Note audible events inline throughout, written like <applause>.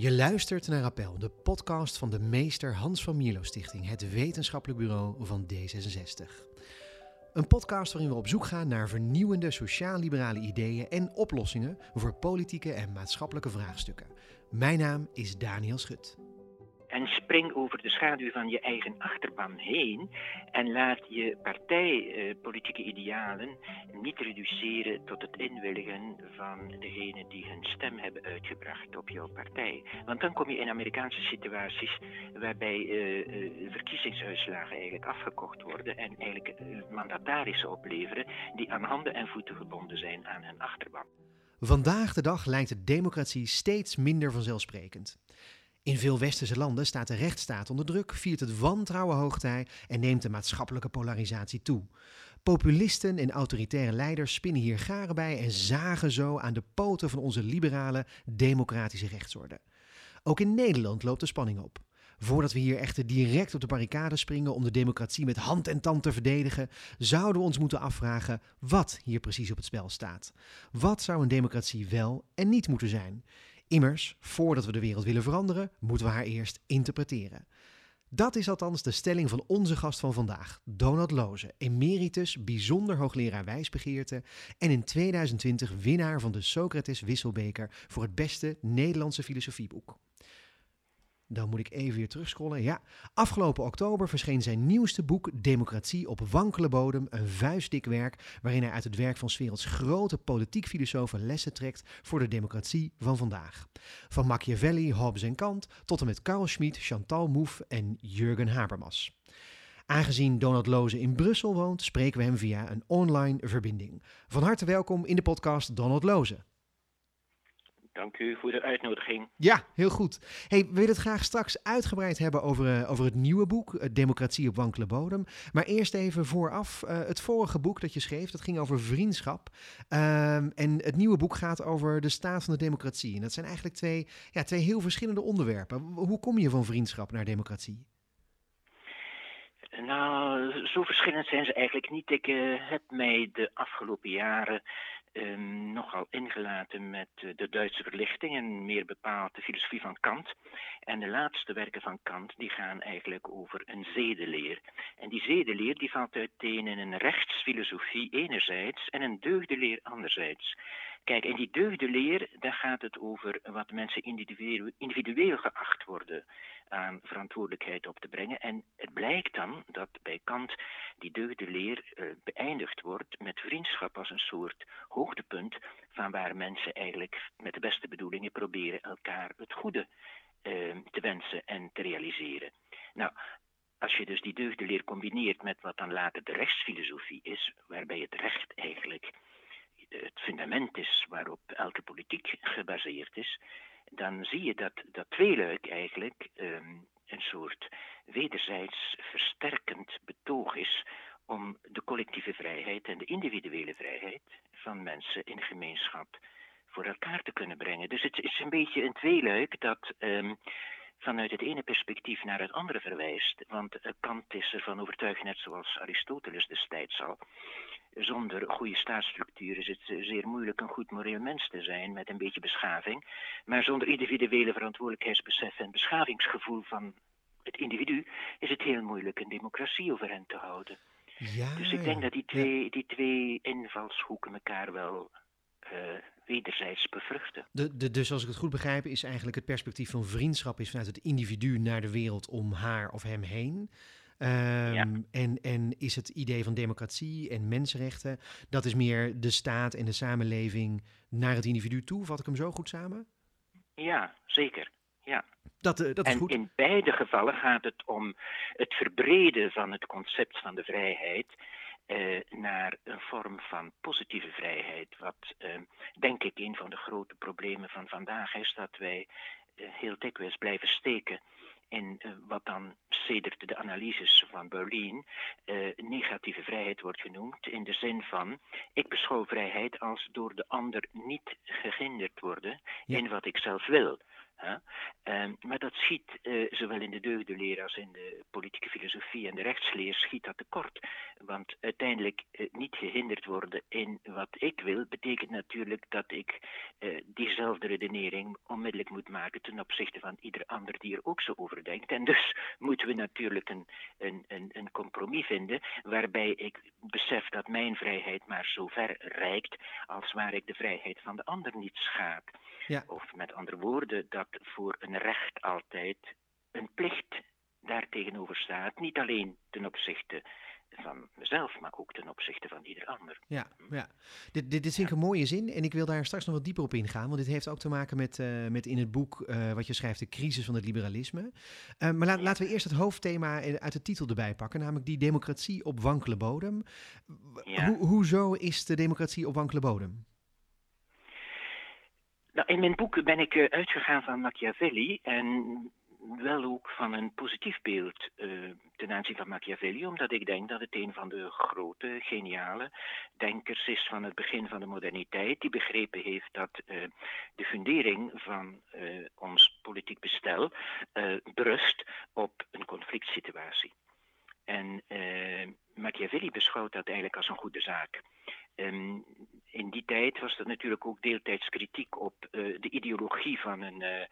Je luistert naar Appel, de podcast van de meester Hans van Mierlo Stichting, het wetenschappelijk bureau van D66. Een podcast waarin we op zoek gaan naar vernieuwende sociaal-liberale ideeën en oplossingen voor politieke en maatschappelijke vraagstukken. Mijn naam is Daniel Schut. En spring over de schaduw van je eigen achterban heen en laat je partijpolitieke idealen niet reduceren tot het inwilligen van degenen die hun stem hebben uitgebracht op jouw partij. Want dan kom je in Amerikaanse situaties waarbij uh, verkiezingsuitslagen eigenlijk afgekocht worden en eigenlijk mandatarissen opleveren die aan handen en voeten gebonden zijn aan hun achterban. Vandaag de dag lijkt de democratie steeds minder vanzelfsprekend. In veel westerse landen staat de rechtsstaat onder druk, viert het wantrouwen hoogtij en neemt de maatschappelijke polarisatie toe. Populisten en autoritaire leiders spinnen hier garen bij en zagen zo aan de poten van onze liberale, democratische rechtsorde. Ook in Nederland loopt de spanning op. Voordat we hier echter direct op de barricade springen om de democratie met hand en tand te verdedigen, zouden we ons moeten afvragen wat hier precies op het spel staat. Wat zou een democratie wel en niet moeten zijn? Immers, voordat we de wereld willen veranderen, moeten we haar eerst interpreteren. Dat is althans de stelling van onze gast van vandaag, Donald Loze, emeritus, bijzonder hoogleraar wijsbegeerte en in 2020 winnaar van de Socrates Wisselbeker voor het beste Nederlandse filosofieboek. Dan moet ik even weer terugscrollen. Ja, afgelopen oktober verscheen zijn nieuwste boek Democratie op wankele bodem. Een vuistdik werk waarin hij uit het werk van werelds grote politiek filosofen lessen trekt voor de democratie van vandaag. Van Machiavelli, Hobbes en Kant tot en met Carl Schmid, Chantal Mouffe en Jurgen Habermas. Aangezien Donald Loze in Brussel woont, spreken we hem via een online verbinding. Van harte welkom in de podcast Donald Loze. Dank u voor de uitnodiging. Ja, heel goed. Hey, we willen het graag straks uitgebreid hebben over, uh, over het nieuwe boek, uh, Democratie op wankele bodem. Maar eerst even vooraf, uh, het vorige boek dat je schreef, dat ging over vriendschap. Ehm, en het nieuwe boek gaat over de staat van de democratie. En dat zijn eigenlijk twee, ja, twee heel verschillende onderwerpen. Hoe kom je van vriendschap naar democratie? Nou, zo verschillend zijn ze eigenlijk niet. Ik heb mij de afgelopen jaren um, nogal ingelaten met uh, de Duitse verlichting en meer bepaald de filosofie van Kant. En de laatste werken van Kant die gaan eigenlijk over een zedeleer. En die zedeleer die valt uiteen in een rechtsfilosofie enerzijds en een deugdeleer anderzijds. Kijk, in die deugdeleer, daar gaat het over wat mensen individueel, individueel geacht worden aan verantwoordelijkheid op te brengen. En het blijkt dan dat bij Kant die deugdeleer uh, beëindigd wordt met vriendschap als een soort hoogtepunt van waar mensen eigenlijk met de beste bedoelingen proberen elkaar het goede uh, te wensen en te realiseren. Nou, als je dus die deugdeleer combineert met wat dan later de rechtsfilosofie is, waarbij het recht eigenlijk het fundament is waarop elke politiek gebaseerd is, dan zie je dat dat tweeluik eigenlijk um, een soort wederzijds versterkend betoog is om de collectieve vrijheid en de individuele vrijheid van mensen in gemeenschap voor elkaar te kunnen brengen. Dus het is een beetje een tweeluik dat um, vanuit het ene perspectief naar het andere verwijst. Want Kant is ervan overtuigd, net zoals Aristoteles destijds al, zonder goede staatsstructuur is het zeer moeilijk een goed moreel mens te zijn met een beetje beschaving. Maar zonder individuele verantwoordelijkheidsbesef en beschavingsgevoel van het individu is het heel moeilijk een democratie overeind te houden. Ja, dus ik denk dat die twee, die twee invalshoeken elkaar wel uh, wederzijds bevruchten. De, de, dus als ik het goed begrijp, is eigenlijk het perspectief van vriendschap is vanuit het individu naar de wereld om haar of hem heen. Um, ja. en, en is het idee van democratie en mensenrechten, dat is meer de staat en de samenleving naar het individu toe? Vat ik hem zo goed samen? Ja, zeker. Ja. Dat, uh, dat is en goed. in beide gevallen gaat het om het verbreden van het concept van de vrijheid uh, naar een vorm van positieve vrijheid. Wat uh, denk ik een van de grote problemen van vandaag is, dat wij heel dikwijls blijven steken in wat dan sedert de analyses van Berlin negatieve vrijheid wordt genoemd, in de zin van ik beschouw vrijheid als door de ander niet gehinderd worden ja. in wat ik zelf wil. Ehm, maar dat schiet uh, zowel in de deugdenleer als in de politieke filosofie en de rechtsleer schiet dat tekort. Want uiteindelijk uh, niet gehinderd worden in wat ik wil, betekent natuurlijk dat ik uh, diezelfde redenering onmiddellijk moet maken ten opzichte van ieder ander die er ook zo over denkt. En dus <laughs> moeten we natuurlijk een, een, een, een compromis vinden waarbij ik besef dat mijn vrijheid maar zo ver reikt als waar ik de vrijheid van de ander niet schaad. Ja. Of met andere woorden, dat voor een recht altijd een plicht daartegenover staat. Niet alleen ten opzichte van mezelf, maar ook ten opzichte van ieder ander. Ja, ja. Dit, dit, dit vind ik een mooie zin en ik wil daar straks nog wat dieper op ingaan, want dit heeft ook te maken met, uh, met in het boek uh, wat je schrijft, de crisis van het liberalisme. Uh, maar ja. laten we eerst het hoofdthema uit de titel erbij pakken, namelijk die democratie op wankele bodem. Ja. Ho hoezo is de democratie op wankele bodem? Nou, in mijn boek ben ik uitgegaan van Machiavelli en wel ook van een positief beeld uh, ten aanzien van Machiavelli, omdat ik denk dat het een van de grote, geniale denkers is van het begin van de moderniteit, die begrepen heeft dat uh, de fundering van ons politiek bestel berust op een conflict situatie. En Machiavelli beschouwt dat eigenlijk als een goede zaak. Um, in die tijd was er natuurlijk ook deeltijds kritiek op uh, de ideologie van een uh,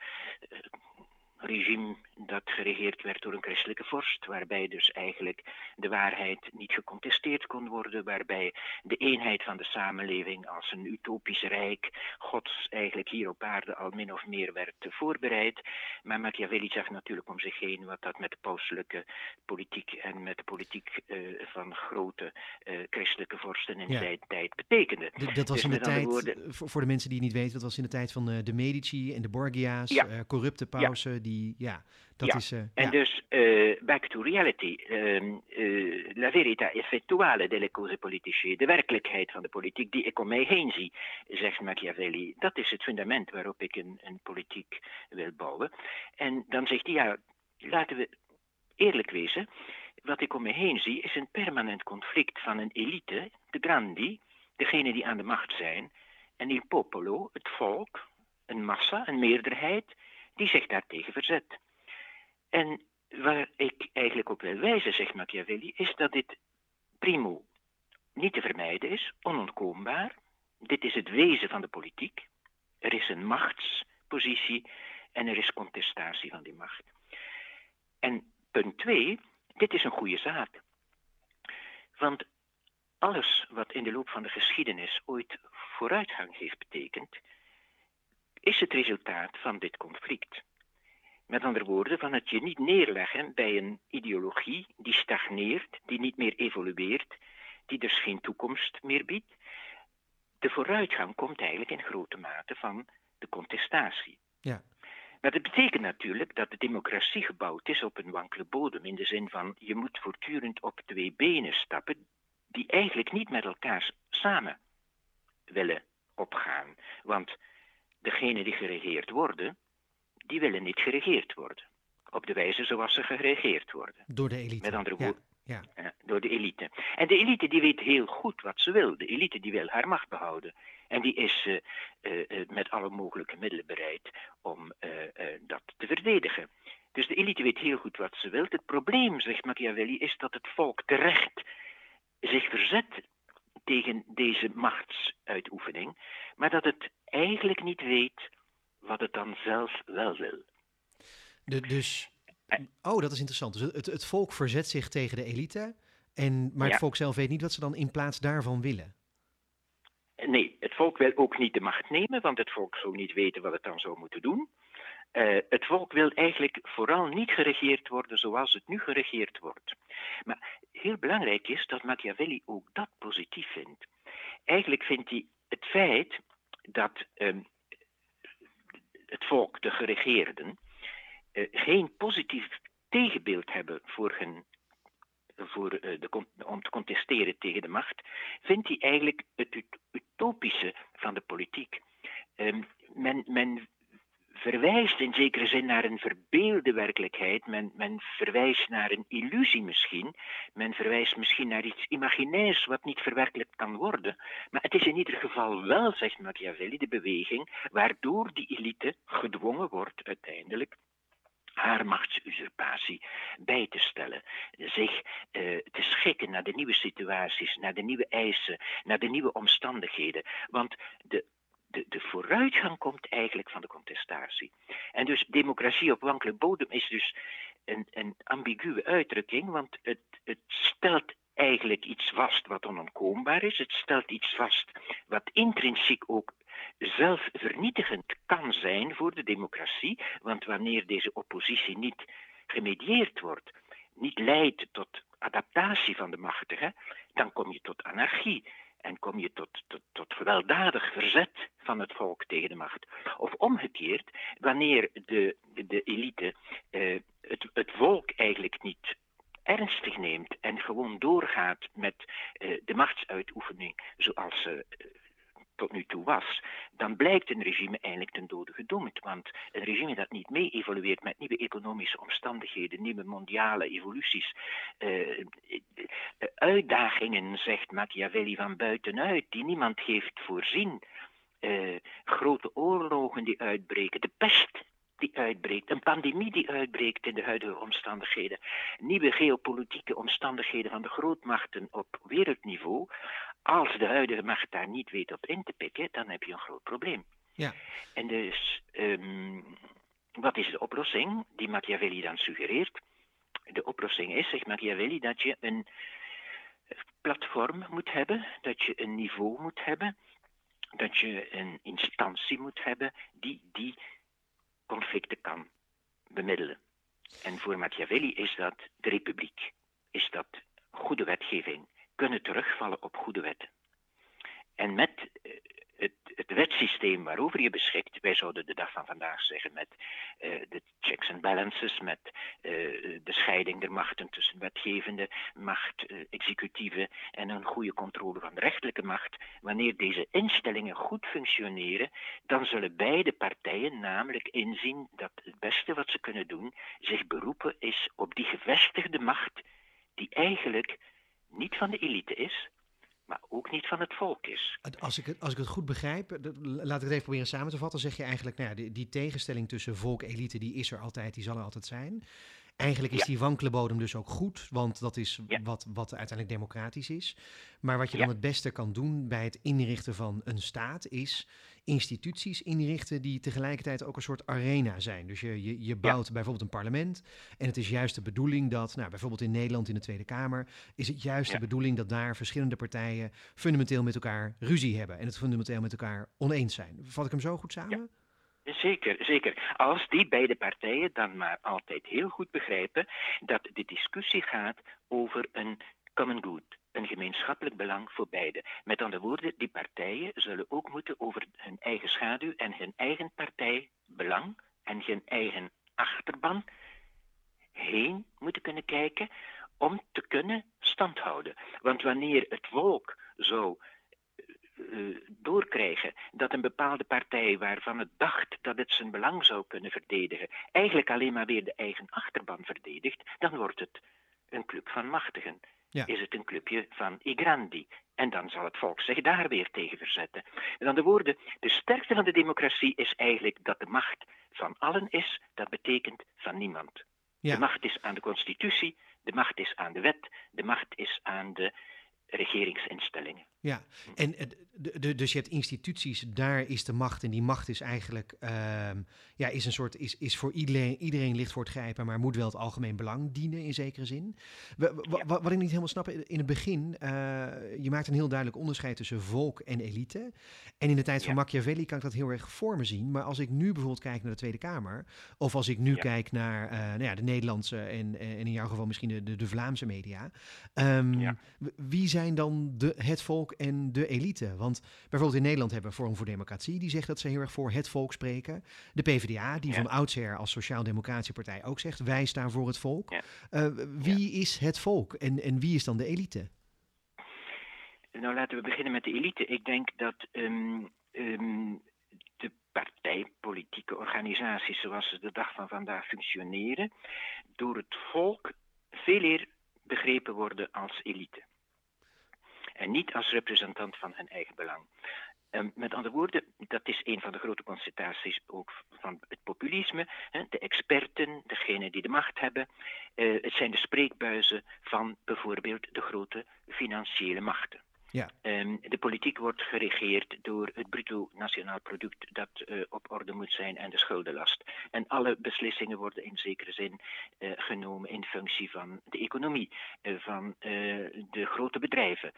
regime dat geregeerd werd door een christelijke vorst, waarbij dus eigenlijk de waarheid niet gecontesteerd kon worden, waarbij de eenheid van de samenleving als een utopisch rijk gods eigenlijk hier op aarde al min of meer werd voorbereid. Maar Machiavelli zag natuurlijk om zich heen wat dat met de pauselijke politiek en met de politiek uh, van grote uh, christelijke vorsten in ja. die tijd betekende. D dat was dus in de tijd, woorden... voor de mensen die het niet weten, dat was in de tijd van uh, de Medici en de Borgia's, ja. corrupte pausen. Ja die, ja, dat ja. is... Uh, en ja. dus, uh, back to reality, um, uh, la verità effettuale delle cose politiche, de werkelijkheid van de politiek die ik om mij heen zie, zegt Machiavelli, dat is het fundament waarop ik een, een politiek wil bouwen. En dan zegt hij, ja, laten we eerlijk wezen, wat ik om me heen zie is een permanent conflict van een elite, de grandi, degene die aan de macht zijn, en il popolo, het volk, een massa, een meerderheid, die zich daartegen verzet. En waar ik eigenlijk op wil wijzen, zegt Machiavelli, is dat dit primo niet te vermijden is, onontkoombaar. Dit is het wezen van de politiek. Er is een machtspositie en er is contestatie van die macht. En punt twee, dit is een goede zaak. Want alles wat in de loop van de geschiedenis ooit vooruitgang heeft betekend, is het resultaat van dit conflict. Met andere woorden, van het je niet neerleggen bij een ideologie die stagneert, die niet meer evolueert, die dus geen toekomst meer biedt. De vooruitgang komt eigenlijk in grote mate van de contestatie. Ja. Maar dat betekent natuurlijk dat de democratie gebouwd is op een wankele bodem, in de zin van je moet voortdurend op twee benen stappen die eigenlijk niet met elkaar samen willen opgaan. Want degenen die geregeerd worden, die willen niet geregeerd worden. Op de wijze zoals ze geregeerd worden. Door de elite. Met andere woorden. Ja, ja. door de elite. En de elite die weet heel goed wat ze wil. De elite die wil haar macht behouden. En die is uh, uh, met alle mogelijke middelen bereid om uh, dat te verdedigen. Dus de elite weet heel goed wat ze wil. Het probleem, zegt Machiavelli, is dat het volk terecht zich verzet tegen deze machtsuitoefening, maar dat het eigenlijk niet weet wat het dan zelf wel wil. De, dus, oh, dat is interessant. Dus het, het volk verzet zich tegen de elite, en, maar het volk zelf weet niet wat ze dan in plaats daarvan willen. Nee, het volk wil ook niet de macht nemen, want het volk zou niet weten wat het dan zou moeten doen. Uh, het volk wil eigenlijk vooral niet geregeerd worden zoals het nu geregeerd wordt. Maar heel belangrijk is dat Machiavelli ook dat positief vindt. Eigenlijk vindt hij het feit dat um, het volk, de geregeerden, uh, geen positief tegenbeeld hebben voor hun, voor, uh, de, om te contesteren tegen de macht, vindt hij eigenlijk het utopische van de politiek. Um, men, men verwijst in zekere zin naar een verbeelde werkelijkheid. Men, men verwijst naar een illusie misschien. Men verwijst misschien naar iets imaginairs wat niet verwerkelijkt kan worden. Maar het is in ieder geval wel, zegt Machiavelli, de beweging waardoor die elite gedwongen wordt uiteindelijk haar machtsusurpatie bij te stellen. Zich uh, te schikken naar de nieuwe situaties, naar de nieuwe eisen, naar de nieuwe omstandigheden. Want de de, vooruitgang komt eigenlijk van de contestatie. En dus democratie op wankele bodem is dus een, een ambiguë uitdrukking, want het, het stelt eigenlijk iets vast wat onontkoombaar is. Het stelt iets vast wat intrinsiek ook zelfvernietigend kan zijn voor de democratie, want wanneer deze oppositie niet gemedieerd wordt, niet leidt tot adaptatie van de machtigen, dan kom je tot anarchie. En kom je tot, tot, tot gewelddadig verzet van het volk tegen de macht. Of omgekeerd, wanneer de, de elite eh, het, het volk eigenlijk niet ernstig neemt en gewoon doorgaat met eh, de machtsuitoefening zoals ze eh, tot nu toe was, dan blijkt een regime eigenlijk ten dode gedoemd. Want een regime dat niet mee evolueert met nieuwe economische omstandigheden, nieuwe mondiale evoluties, uh, uitdagingen, zegt Machiavelli van buitenuit, die niemand heeft voorzien. Uh, grote oorlogen die uitbreken, de pest die uitbreekt, een pandemie die uitbreekt in de huidige omstandigheden, nieuwe geopolitieke omstandigheden van de grootmachten op wereldniveau, als de huidige macht daar niet weet op in te pikken, dan heb je een groot probleem. Ja. En dus, um, wat is de oplossing die Machiavelli dan suggereert? De oplossing is, zegt Machiavelli, dat je een platform moet hebben, dat je een niveau moet hebben, dat je een instantie moet hebben die die conflicten kan bemiddelen. En voor Machiavelli is dat de republiek, is dat goede wetgeving, kunnen terugvallen op goede wetten. En met eh, het, het wetsysteem waarover je beschikt, wij zouden de dag van vandaag zeggen met uh, de checks and balances, met uh, de scheiding der machten tussen wetgevende macht, executieve en een goede controle van de rechterlijke macht. Wanneer deze instellingen goed functioneren, dan zullen beide partijen namelijk inzien dat het beste wat ze kunnen doen zich beroepen is op die gevestigde macht die eigenlijk niet van de elite is, maar ook niet van het volk is. Als ik het, als ik het goed begrijp, laat ik het even proberen samen te vatten, zeg je eigenlijk, nou ja, die, die tegenstelling tussen volk-elite, die is er altijd, die zal er altijd zijn. Eigenlijk is die wankele bodem dus ook goed, want dat is wat, wat uiteindelijk democratisch is. Maar wat je dan het beste kan doen bij het inrichten van een staat is instituties inrichten die tegelijkertijd ook een soort arena zijn. Dus je, je, je bouwt bijvoorbeeld een parlement en het is juist de bedoeling dat, nou, bijvoorbeeld in Nederland in de Tweede Kamer, is het juist de bedoeling dat daar verschillende partijen fundamenteel met elkaar ruzie hebben en het fundamenteel met elkaar oneens zijn. Vat ik hem zo goed samen? Zeker, zeker. Als die beide partijen dan maar altijd heel goed begrijpen dat de discussie gaat over een common good, een gemeenschappelijk belang voor beide. Met andere woorden, die partijen zullen ook moeten over hun eigen schaduw en hun eigen partijbelang en hun eigen achterban heen moeten kunnen kijken om te kunnen standhouden. Want wanneer het volk zou uh, doorkrijgen dat een bepaalde partij waarvan het dacht dat het zijn belang zou kunnen verdedigen, eigenlijk alleen maar weer de eigen achterban verdedigt, dan wordt het een club van machtigen. Is het een clubje van i grandi? En dan zal het volk zich daar weer tegen verzetten. Met andere woorden, de sterkte van de democratie is eigenlijk dat de macht van allen is, dat betekent van niemand. De macht is aan de constitutie, de macht is aan de wet, de macht is aan de regeringsinstellingen. Ja, en de, dus je hebt instituties, daar is de macht. En die macht is eigenlijk, ehm, ja, is een soort, is, is voor iedereen, iedereen licht voor het grijpen, maar moet wel het algemeen belang dienen in zekere zin. Wat ik niet helemaal snap, in het begin, uh, je maakt een heel duidelijk onderscheid tussen volk en elite. En in de tijd van Machiavelli kan ik dat heel erg voor me zien. Maar als ik nu bijvoorbeeld kijk naar de Tweede Kamer, of als ik nu kijk naar uh, nou ja, de Nederlandse en, en in jouw geval misschien de, de, de Vlaamse media, um, wie zijn dan de, het volk? en de elite. Want bijvoorbeeld in Nederland hebben we Forum voor Democratie, die zegt dat ze heel erg voor het volk spreken. De PvdA, die van oudsher als Sociaal-Democratische Partij ook zegt, wij staan voor het volk. Uh, wie is het volk en, en wie is dan de elite? Nou, laten we beginnen met de elite. Ik denk dat um, um, de partijpolitieke organisaties zoals ze de dag van vandaag functioneren, door het volk veel eer begrepen worden als elite. En niet als representant van hun eigen belang. Um, met andere woorden, dat is een van de grote constataties ook van het populisme. De experten, degenen die de macht hebben, uh, het zijn de spreekbuizen van bijvoorbeeld de grote financiële machten. Ja. Ehm, de politiek wordt geregeerd door het bruto nationaal product dat uh, op orde moet zijn en de schuldenlast. En alle beslissingen worden in zekere zin uh, genomen in functie van de economie, uh, van de grote bedrijven.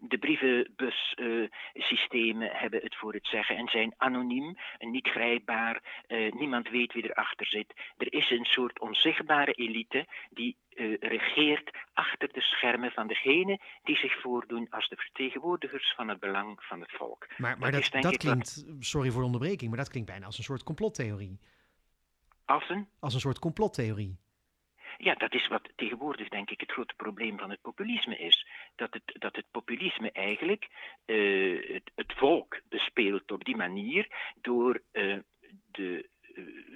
de brievenbussystemen hebben het voor het zeggen en zijn anoniem, niet grijpbaar. niemand weet wie erachter zit. Er is een soort onzichtbare elite die uh, regeert achter de schermen van degenen die zich voordoen als de vertegenwoordigers van het belang van het volk. Maar, maar dat, dat, klinkt, sorry voor de onderbreking, maar dat klinkt bijna als een soort complottheorie. Als een? Als een soort complottheorie. Ja, dat is wat tegenwoordig denk ik het grote probleem van het populisme is. Dat het, dat het populisme eigenlijk uh, het, het, volk bespeelt op die manier door uh, de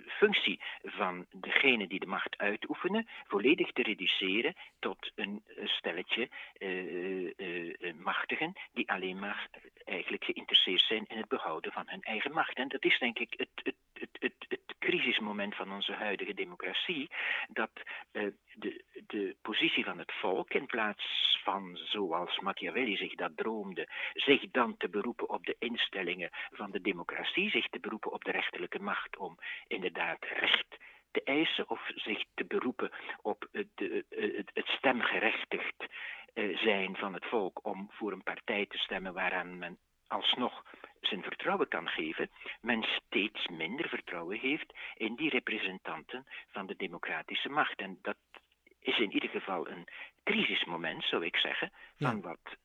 functie van degene die de macht uitoefenen volledig te reduceren tot een stelletje uh, uh, machtigen die alleen maar eigenlijk geïnteresseerd zijn in het behouden van hun eigen macht. En dat is denk ik het, het, het, het, het crisismoment van onze huidige democratie, dat de, de positie van het volk in plaats van, zoals Machiavelli zich dat droomde, zich dan te beroepen op de instellingen van de democratie, zich te beroepen op de rechterlijke macht om inderdaad recht te eisen of zich te beroepen op het, het, het stemgerechtigd eh, zijn van het volk om voor een partij te stemmen waaraan men alsnog zijn vertrouwen kan geven, men steeds minder vertrouwen heeft in die representanten van de democratische macht. En dat is in ieder geval een crisismoment, zou ik zeggen, van wat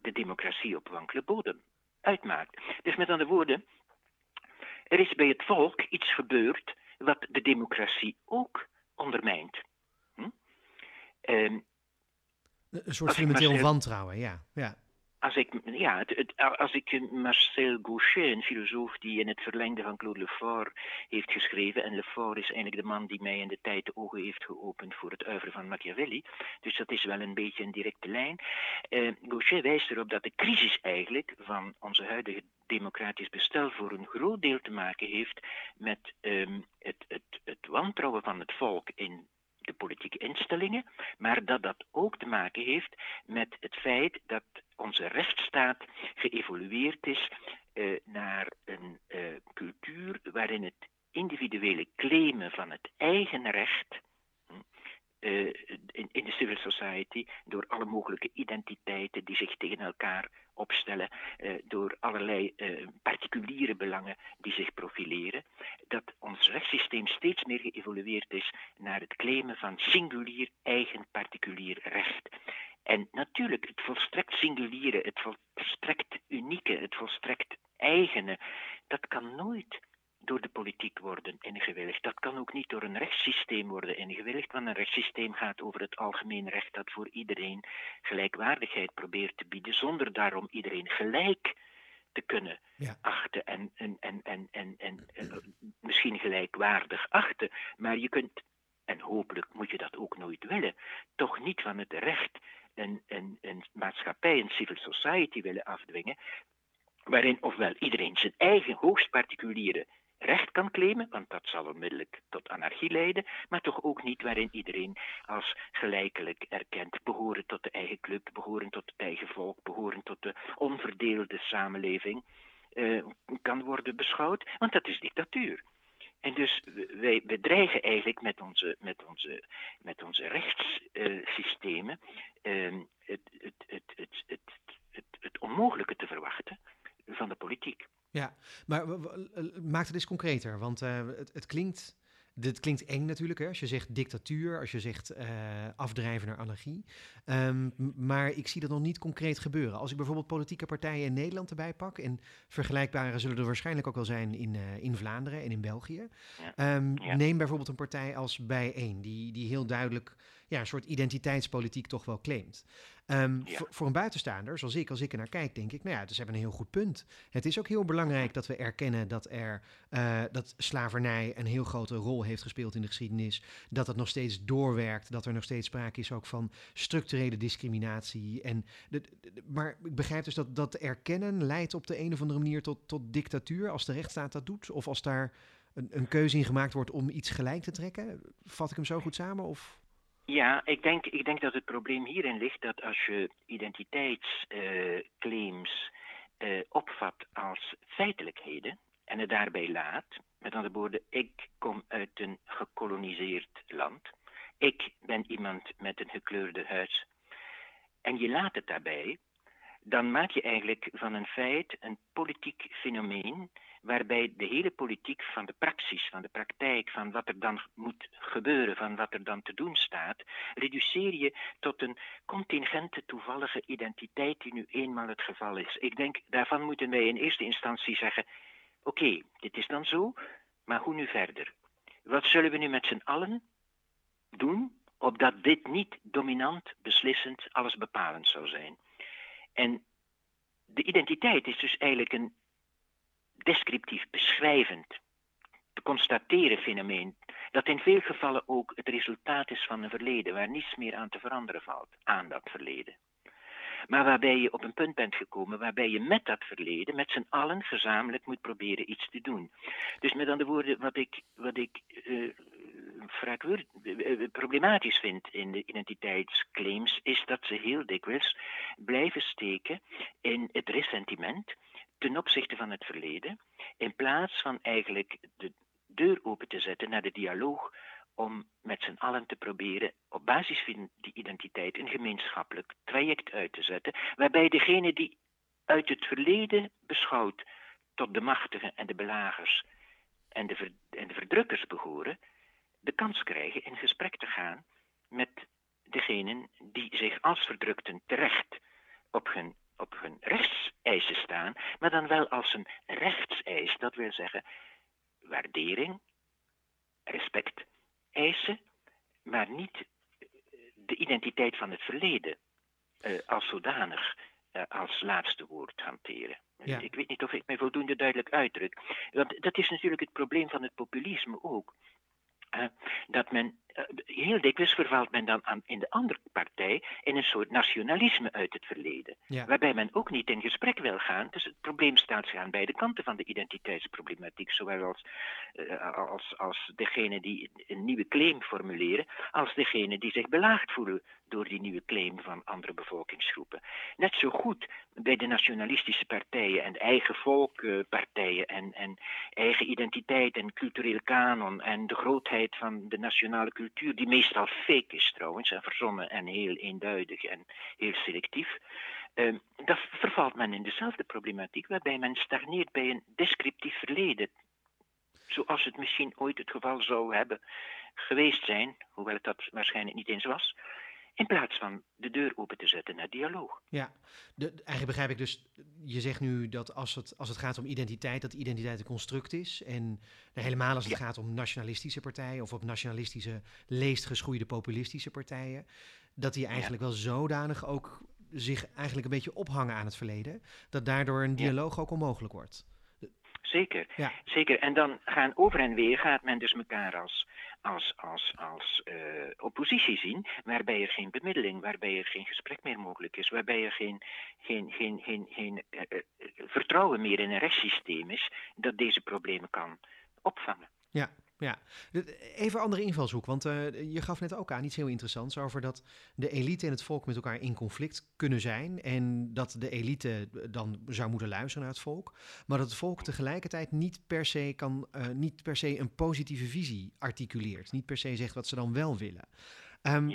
de democratie op wankele bodem uitmaakt. Dus met andere woorden, er is bij het volk iets gebeurd wat de democratie ook ondermijnt. Hm? een soort fundamenteel wantrouwen, ja. ja als ik, ja, het, als ik Marcel Gauchet, een filosoof die in het verlengde van Claude Lefort heeft geschreven, en Lefort is eigenlijk de man die mij in de tijd de ogen heeft geopend voor het uiveren van Machiavelli, dus dat is wel een beetje een directe lijn. Uh, Gauchet wijst erop dat de crisis eigenlijk van onze huidige democratisch bestel voor een groot deel te maken heeft met um, het, het, het wantrouwen van het volk in de politieke instellingen, maar dat dat ook te maken heeft met het feit dat onze rechtsstaat geëvolueerd is uh, naar een uh, cultuur waarin het individuele claimen van het eigen recht uh, in, in, de civil society door alle mogelijke identiteiten die zich tegen elkaar opstellen, uh, door allerlei uh, particuliere belangen die zich profileren, dat ons rechtssysteem steeds meer geëvolueerd is naar het claimen van singulier eigen particulier recht. En natuurlijk, het volstrekt singuliere, het volstrekt unieke, het volstrekt eigene, dat kan nooit door de politiek worden ingewilligd. Dat kan ook niet door een rechtssysteem worden ingewilligd, want een rechtssysteem gaat over het algemeen recht dat voor iedereen gelijkwaardigheid probeert te bieden, zonder daarom iedereen gelijk te kunnen achten en, en, en, en, en, en, en misschien gelijkwaardig achten. Maar je kunt, en hopelijk moet je dat ook nooit willen, toch niet van het recht een, een, een maatschappij, een civil society willen afdwingen, waarin ofwel iedereen zijn eigen hoogst particuliere recht kan claimen, want dat zal onmiddellijk tot anarchie leiden, maar toch ook niet waarin iedereen als gelijkelijk erkend behoren tot de eigen club, behoren tot het eigen volk, behoren tot de onverdeelde samenleving uh, kan worden beschouwd, want dat is dictatuur. En dus wij, wij dreigen eigenlijk met onze, met onze, met onze rechtssystemen uh, het, het, het, het onmogelijke te verwachten van de politiek. Ja, maar maak het eens concreter, want uh, het, het, klinkt... Dit klinkt eng natuurlijk, hè? als je zegt dictatuur, als je zegt uh, afdrijven naar anarchie. Um, maar ik zie dat nog niet concreet gebeuren. Als ik bijvoorbeeld politieke partijen in Nederland erbij pak, en vergelijkbare zullen er waarschijnlijk ook wel zijn in, uh, in Vlaanderen en in België. Ja. Um, ja. Neem bijvoorbeeld een partij als Bijeen, die, die heel duidelijk ja, een soort identiteitspolitiek toch wel claimt. Ehm, voor, een buitenstaander, zoals ik, als ik er naar kijk, denk ik, nou ja, ze hebben een heel goed punt. Het is ook heel belangrijk dat we erkennen dat, er, uh, dat slavernij een heel grote rol heeft gespeeld in de geschiedenis. Dat het nog steeds doorwerkt, dat er nog steeds sprake is ook van structurele discriminatie. En de, maar ik begrijp dus dat dat erkennen leidt op de een of andere manier tot, tot dictatuur, als de rechtsstaat dat doet, of als daar een, een keuze in gemaakt wordt om iets gelijk te trekken. Vat ik hem zo goed samen? Of? Ja, ik denk, ik denk dat het probleem hierin ligt dat als je identiteitsclaims uh, opvat als feitelijkheden en het daarbij laat, met andere woorden, ik kom uit een gekoloniseerd land, ik ben iemand met een gekleurde huid, en je laat het daarbij, dan maak je eigenlijk van een feit een politiek fenomeen waarbij de hele politiek van de praxis, van de praktijk, van wat er dan moet gebeuren, van wat er dan te doen staat, reduceer je tot een contingente toevallige identiteit die nu eenmaal het geval is. Ik denk, daarvan moeten wij in eerste instantie zeggen, oké, dit is dan zo, maar hoe nu verder? Wat zullen we nu met z'n allen doen, opdat dit niet dominant, beslissend, alles bepalend zou zijn? En de identiteit is dus eigenlijk een descriptief beschrijvend te constateren fenomeen, dat in veel gevallen ook het resultaat is van een verleden waar niets meer aan te veranderen valt aan dat verleden. Maar waarbij je op een punt bent gekomen waarbij je met dat verleden, met z'n allen gezamenlijk moet proberen iets te doen. Dus met andere woorden, wat ik, wat ik uh, problematisch vind in de identiteitsclaims, is dat ze heel dikwijls blijven steken in het ressentiment ten opzichte van het verleden, in plaats van eigenlijk de deur open te zetten naar de dialoog om met z'n allen te proberen op basis van die identiteit een gemeenschappelijk traject uit te zetten, waarbij degene die uit het verleden beschouwt tot de machtigen en de belagers en de, en de verdrukkers behoren, de kans krijgen in gesprek te gaan met degenen die zich als verdrukten terecht op hun op hun rechtseisen staan, maar dan wel als een rechtseis. Dat wil zeggen waardering, respect eisen, maar niet de identiteit van het verleden uh, als zodanig uh, als laatste woord hanteren. Ja. Ik weet niet of ik mij voldoende duidelijk uitdruk. Want dat is natuurlijk het probleem van het populisme ook. Uh, dat men eh, heel dikwijls vervalt men dan aan, in de andere partij in een soort nationalisme uit het verleden. Waarbij men ook niet in gesprek wil gaan. Dus het probleem staat zich aan beide kanten van de identiteitsproblematiek. Zowel als, uh, als, als degene die een nieuwe claim formuleren, als degene die zich belaagd voelen door die nieuwe claim van andere bevolkingsgroepen. Net zo goed bij de nationalistische partijen en eigen volkpartijen en, en eigen identiteit en cultureel kanon en de grootheid van de nationale cultuur cultuur, die meestal fake is trouwens, en verzonnen en heel eenduidig en heel selectief, uh, dan vervalt men in dezelfde problematiek, waarbij men stagneert bij een descriptief verleden. Zoals het misschien ooit het geval zou hebben geweest zijn, hoewel het dat waarschijnlijk niet eens was, in plaats van de deur open te zetten naar dialoog. Ja, de, eigenlijk begrijp ik dus, je zegt nu dat als het, als het gaat om identiteit, dat identiteit een construct is. En helemaal als het gaat om nationalistische partijen of op nationalistische, leest geschoeide populistische partijen, dat die eigenlijk wel zodanig ook zich eigenlijk een beetje ophangen aan het verleden, dat daardoor een dialoog ook onmogelijk wordt. Zeker, ja. zeker. En dan gaan over en weer gaat men dus elkaar als, als, als, als uh, oppositie zien, waarbij er geen bemiddeling, waarbij er geen gesprek meer mogelijk is, waarbij er geen, geen, geen, geen, geen uh, vertrouwen meer in een rechtssysteem is dat deze problemen kan opvangen. Ja, ja, even andere invalshoek, want uh, je gaf net ook aan iets heel interessants over dat de elite en het volk met elkaar in conflict kunnen zijn en dat de elite dan zou moeten luisteren naar het volk, maar dat het volk tegelijkertijd niet per se, kan, uh, niet per se een positieve visie articuleert, niet per se zegt wat ze dan wel willen. Um,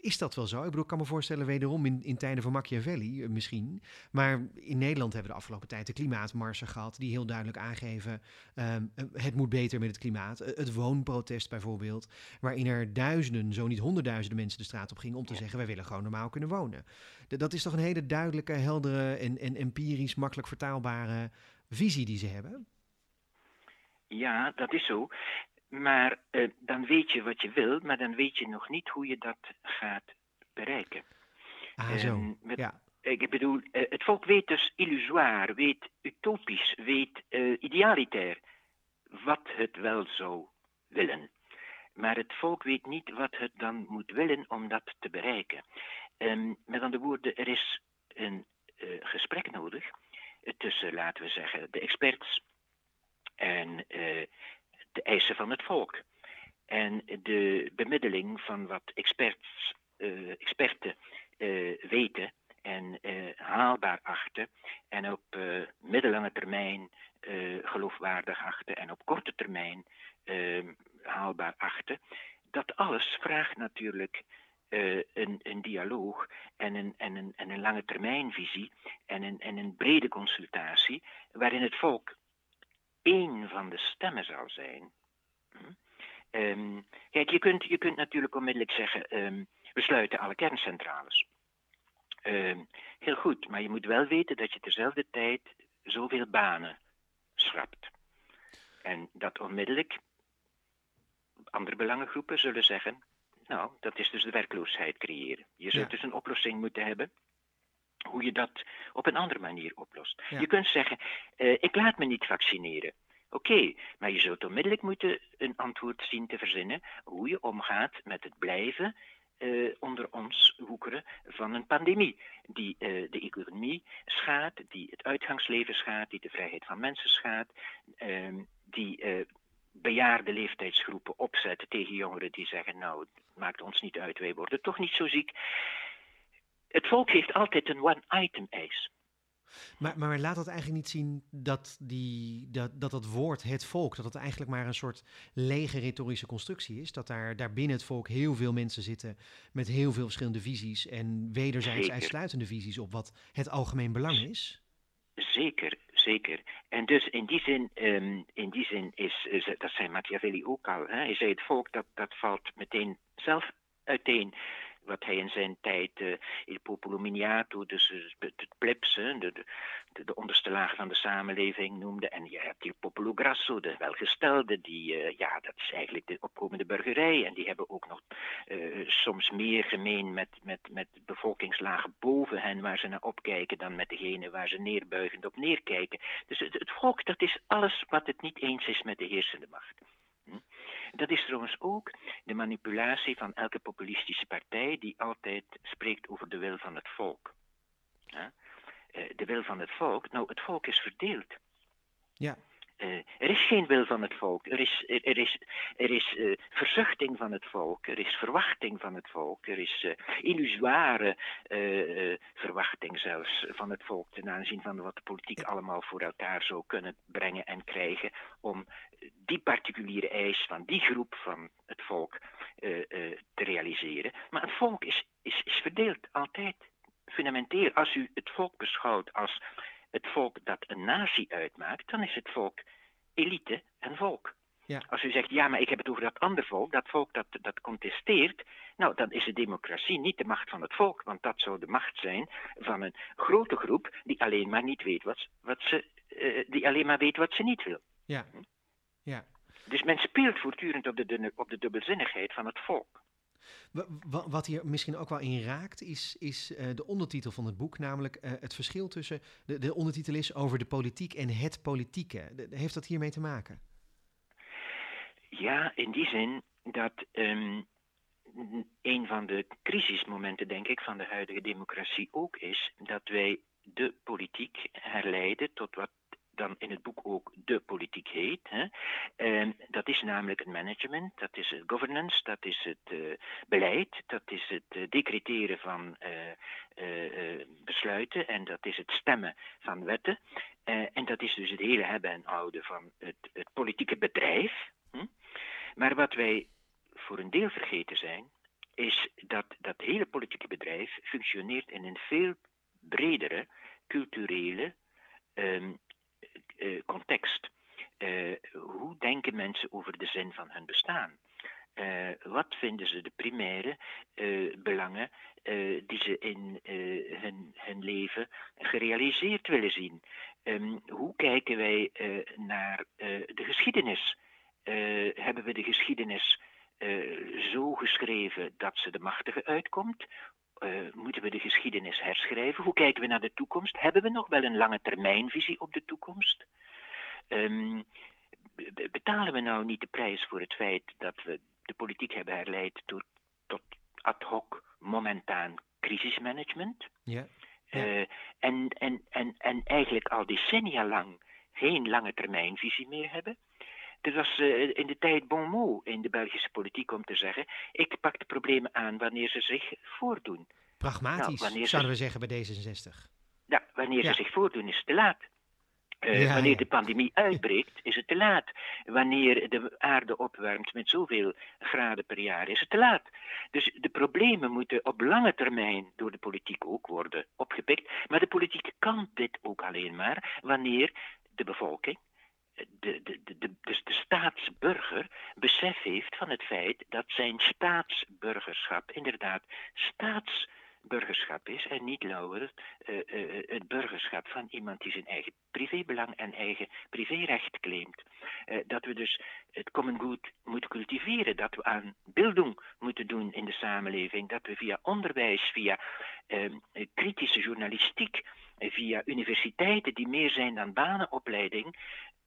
Is dat wel zo? Ik bedoel, ik kan me voorstellen, wederom in, in tijden van Machiavelli uh, misschien. Maar in Nederland hebben we de afgelopen tijd de klimaatmarsen gehad, die heel duidelijk aangeven: um, het moet beter met het klimaat. het woonprotest bijvoorbeeld, waarin er duizenden, zo niet honderdduizenden mensen de straat op gingen om te zeggen: wij willen gewoon normaal kunnen wonen. dat is toch een hele duidelijke, heldere en, en empirisch makkelijk vertaalbare visie die ze hebben? Ja, dat is zo. Maar uh, dan weet je wat je wil, maar dan weet je nog niet hoe je dat gaat bereiken. Ah, zo. Met, ja. Ik bedoel, uh, het volk weet dus illusoir, weet utopisch, weet uh, idealitair wat het wel zou willen. Maar het volk weet niet wat het dan moet willen om dat te bereiken. Um, met andere woorden, er is een gesprek nodig tussen, laten we zeggen, de experts en de eisen van het volk. En de bemiddeling van wat experts, uh, experten uh, weten en uh, haalbaar achten en op middellange termijn geloofwaardig achten en op korte termijn haalbaar achten. Dat alles vraagt natuurlijk een, een, dialoog en een, en, een, en een lange termijnvisie en een, en een brede consultatie waarin het volk één van de stemmen zal zijn. Um, kijk, je kunt, je kunt natuurlijk onmiddellijk zeggen, um, we sluiten alle kerncentrales. Um, heel goed, maar je moet wel weten dat je terzelfde tijd zoveel banen schrapt. En dat onmiddellijk andere belangengroepen zullen zeggen, nou, dat is dus de werkloosheid creëren. Je zult dus een oplossing moeten hebben hoe je dat op een andere manier oplost. Je kunt zeggen, uh, ik laat me niet vaccineren. Oké, maar je zult onmiddellijk moeten een antwoord zien te verzinnen hoe je omgaat met het blijven uh, onder ons woekeren van een pandemie. Die uh, de economie schaadt, die het uitgangsleven schaadt, die de vrijheid van mensen schaadt, uh, die bejaarde leeftijdsgroepen opzetten tegen jongeren die zeggen: Nou, het maakt ons niet uit, wij worden toch niet zo ziek. Het volk heeft altijd een one-item-eis. Maar, maar laat dat eigenlijk niet zien dat, die, dat, dat dat woord het volk, dat het eigenlijk maar een soort lege retorische constructie is. Dat daar, daar binnen het volk heel veel mensen zitten met heel veel verschillende visies en wederzijds zeker. uitsluitende visies op wat het algemeen belang is. Zeker, zeker. En dus in die zin, um, in die zin is, is, dat zei Machiavelli ook al, hè? hij zei het volk dat, dat valt meteen zelf uiteen wat hij in zijn tijd uh, il popolo miniato, dus het plebs, de, de, de, onderste laag van de samenleving noemde. En je hebt il popolo grasso, de welgestelde, die, uh, ja, dat is eigenlijk de opkomende burgerij. En die hebben ook nog soms meer gemeen met, met, met bevolkingslagen boven hen, waar ze naar opkijken, dan met degene waar ze neerbuigend op neerkijken. Dus het, het volk, dat is alles wat het niet eens is met de heersende macht. Dat is trouwens ook de manipulatie van elke populistische partij die altijd spreekt over de wil van het volk. Uh, de wil van het volk, nou, het volk is verdeeld. Ja. Uh, er is geen wil van het volk. Er is, er, er is, er is uh, verzuchting van het volk. Er is verwachting van het volk. Er is uh, illusoire verwachting zelfs van het volk ten aanzien van wat de politiek allemaal voor elkaar zou kunnen brengen en krijgen om die particuliere eis van die groep van het volk te realiseren. Maar het volk is, is, is verdeeld, altijd. Fundamenteel, als u het volk beschouwt als het volk dat een natie uitmaakt, dan is het volk elite en volk. Ja. Als u zegt, ja, maar ik heb het over dat andere volk, dat volk dat, dat contesteert, nou, dan is de democratie niet de macht van het volk, want dat zou de macht zijn van een grote groep die alleen maar niet weet wat, wat ze, uh, die alleen maar weet wat ze niet wil. Ja. Ja. Dus men speelt voortdurend op de, op de dubbelzinnigheid van het volk. Wat hier misschien ook wel in raakt, is, is uh, de ondertitel van het boek, namelijk uh, het verschil tussen. De, de ondertitel is over de politiek en het politieke. Heeft dat hiermee te maken? Ja, in die zin dat um, een van de crisismomenten, denk ik, van de huidige democratie ook is dat wij de politiek herleiden tot wat dan in het boek ook de politiek heet. Hè. Dat is namelijk het management, dat is het governance, dat is het uh, beleid, dat is het uh, decreteren van eh, besluiten en dat is het stemmen van wetten. en dat is dus het hele hebben en houden van het, politieke bedrijf. Hm? Maar wat wij voor een deel vergeten zijn, is dat dat hele politieke bedrijf functioneert in een veel bredere culturele, um, uh, context. Uh, hoe denken mensen over de zin van hun bestaan? Uh, wat vinden ze de primaire belangen die ze in hun, hun, leven gerealiseerd willen zien? Um, hoe kijken wij naar de geschiedenis? hebben we de geschiedenis zo geschreven dat ze de machtige uitkomt? Moeten we de geschiedenis herschrijven? Hoe kijken we naar de toekomst? Hebben we nog wel een lange termijnvisie op de toekomst? Um, betalen we nou niet de prijs voor het feit dat we de politiek hebben herleid tot, tot ad hoc, momentaan crisismanagement? Ja. Uh, en, en, en, en eigenlijk al decennia lang geen lange termijnvisie meer hebben. Het was uh, in de tijd bon mot in de Belgische politiek om te zeggen: ik pak de problemen aan wanneer ze zich voordoen. Pragmatisch, nou, zouden we zeggen bij D66. Ja, wanneer ze zich voordoen is het te laat. Uh, wanneer de pandemie <laughs> uitbreekt, is het te laat. Wanneer de aarde opwarmt met zoveel graden per jaar, is het te laat. Dus de problemen moeten op lange termijn door de politiek ook worden opgepikt. Maar de politiek kan dit ook alleen maar wanneer de bevolking, de, de, de, dus de staatsburger, besef heeft van het feit dat zijn staatsburgerschap inderdaad staats burgerschap is en niet louter uh, uh, het burgerschap van iemand die zijn eigen privébelang en eigen privérecht claimt. Uh, dat we dus het common good moeten cultiveren, dat we aan bildung moeten doen in de samenleving, dat we via onderwijs, via ehm, kritische journalistiek, via universiteiten die meer zijn dan banenopleiding,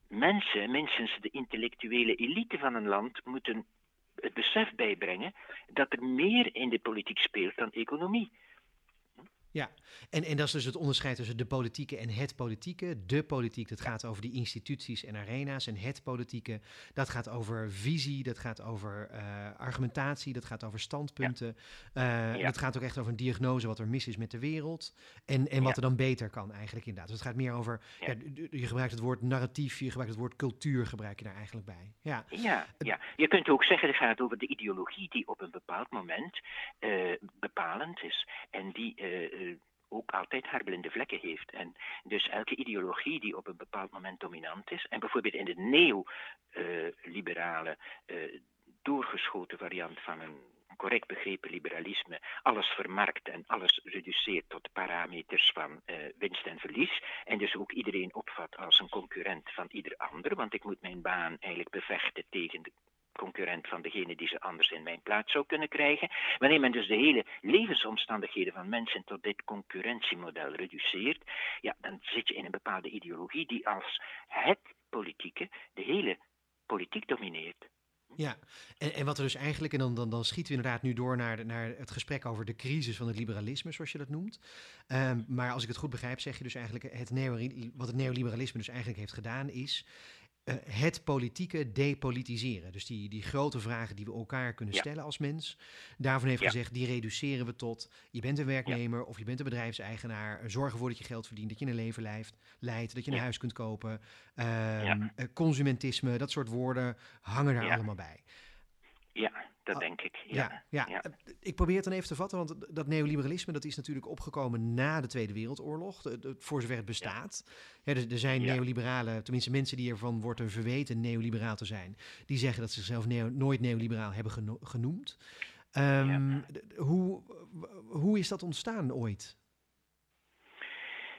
mensen, minstens de intellectuele elite van een land, moeten het besef bijbrengen dat er meer in de politiek speelt dan economie. Ja, en, en dat is dus het onderscheid tussen de politieke en het politieke. De politiek, dat gaat over die instituties en arena's. En het politieke, dat gaat over visie, dat gaat over uh, argumentatie, dat gaat over standpunten. Ja. Uh, Dat gaat ook echt over een diagnose wat er mis is met de wereld. En, en wat er dan beter kan eigenlijk inderdaad. Dus het gaat meer over, je gebruikt het woord narratief, je gebruikt het woord cultuur, gebruik je daar eigenlijk bij. Ja, ja, ja. je kunt ook zeggen, het gaat over de ideologie die op een bepaald moment uh, bepalend is. En die ook altijd haar vlekken heeft. En dus elke ideologie die op een bepaald moment dominant is, en bijvoorbeeld in de neo-liberale, uh, doorgeschoten variant van een correct begrepen liberalisme alles vermarkt en alles reduceert tot parameters van uh, winst en verlies. En dus ook iedereen opvat als een concurrent van ieder ander, want ik moet mijn baan eigenlijk bevechten tegen de concurrent van degene die ze anders in mijn plaats zou kunnen krijgen. Wanneer men dus de hele levensomstandigheden van mensen tot dit concurrentiemodel reduceert, ja, dan zit je in een bepaalde ideologie die als het politieke de hele politiek domineert. Ja, en, en wat er dus eigenlijk, en dan, dan, dan schieten we inderdaad nu door naar, naar het gesprek over de crisis van het liberalisme, zoals je dat noemt. Um, maar als ik het goed begrijp, zeg je dus eigenlijk het neo, wat het neoliberalisme dus eigenlijk heeft gedaan, is uh, het politieke depolitiseren. Dus die, die grote vragen die we elkaar kunnen stellen als mens. Daarvan heeft gezegd, die reduceren we tot... je bent een werknemer of je bent een bedrijfseigenaar. Zorg ervoor dat je geld verdient, dat je een leven leidt... leidt dat je een huis kunt kopen. Um, consumentisme, dat soort woorden hangen daar allemaal bij. Ja, dat ah, denk ik. Ja, ja, ja, ik probeer het dan even te vatten, want dat neoliberalisme dat is natuurlijk opgekomen na de Tweede Wereldoorlog, voor zover het bestaat. Ja. er, er, zijn neoliberalen, tenminste mensen die ervan worden verweten neoliberaal te zijn, die zeggen dat ze zichzelf nooit neoliberaal hebben genoemd. Um, hoe, hoe is dat ontstaan ooit?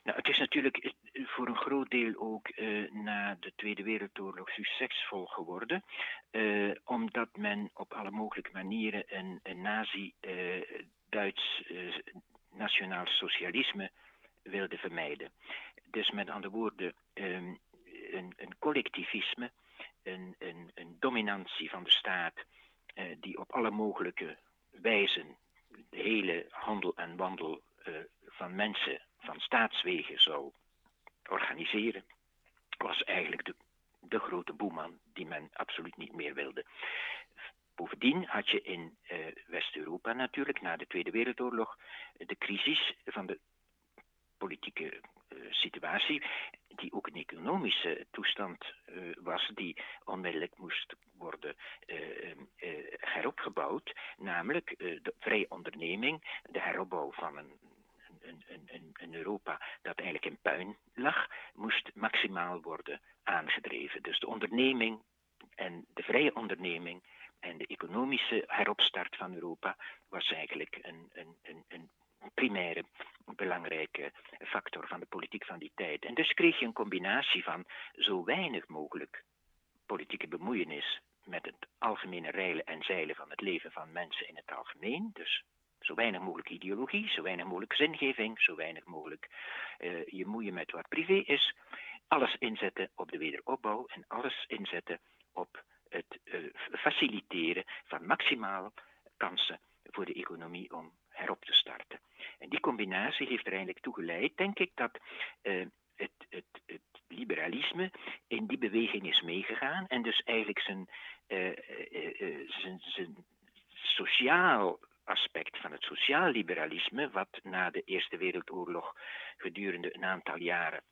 Nou, het is natuurlijk voor een groot deel ook uh, na de Tweede Wereldoorlog succesvol geworden, uh, omdat men op alle mogelijke manieren een, een nazi-Duits nationaal socialisme wilde vermijden. Dus met andere woorden, um, een, een, collectivisme, een, een, een, dominantie van de staat, die op alle mogelijke wijzen de hele handel en wandel van mensen van staatswegen zou organiseren, was eigenlijk de, de grote boeman die men absoluut niet meer wilde. Bovendien had je in uh, West-Europa natuurlijk na de Tweede Wereldoorlog de crisis van de politieke uh, situatie, die ook een economische toestand uh, was, die onmiddellijk moest worden heropgebouwd, namelijk de vrije onderneming, de heropbouw van een een, Europa dat eigenlijk in puin lag, moest maximaal worden aangedreven. Dus de onderneming en de vrije onderneming en de economische heropstart van Europa was eigenlijk een, een, een, een primaire belangrijke factor van de politiek van die tijd. En dus kreeg je een combinatie van zo weinig mogelijk politieke bemoeienis met het algemene reilen en zeilen van het leven van mensen in het algemeen. Dus zo weinig mogelijk ideologie, zo weinig mogelijk zingeving, zo weinig mogelijk uh, je moeien met wat privé is. Alles inzetten op de wederopbouw en alles inzetten op het uh, faciliteren van maximale kansen voor de economie om herop te starten. En die combinatie heeft er eigenlijk toe geleid, denk ik, dat uh, het, het, liberalisme in die beweging is meegegaan en dus eigenlijk zijn, zijn, zijn sociaal aspect van het sociaal liberalisme, wat na de Eerste Wereldoorlog gedurende een aantal jaren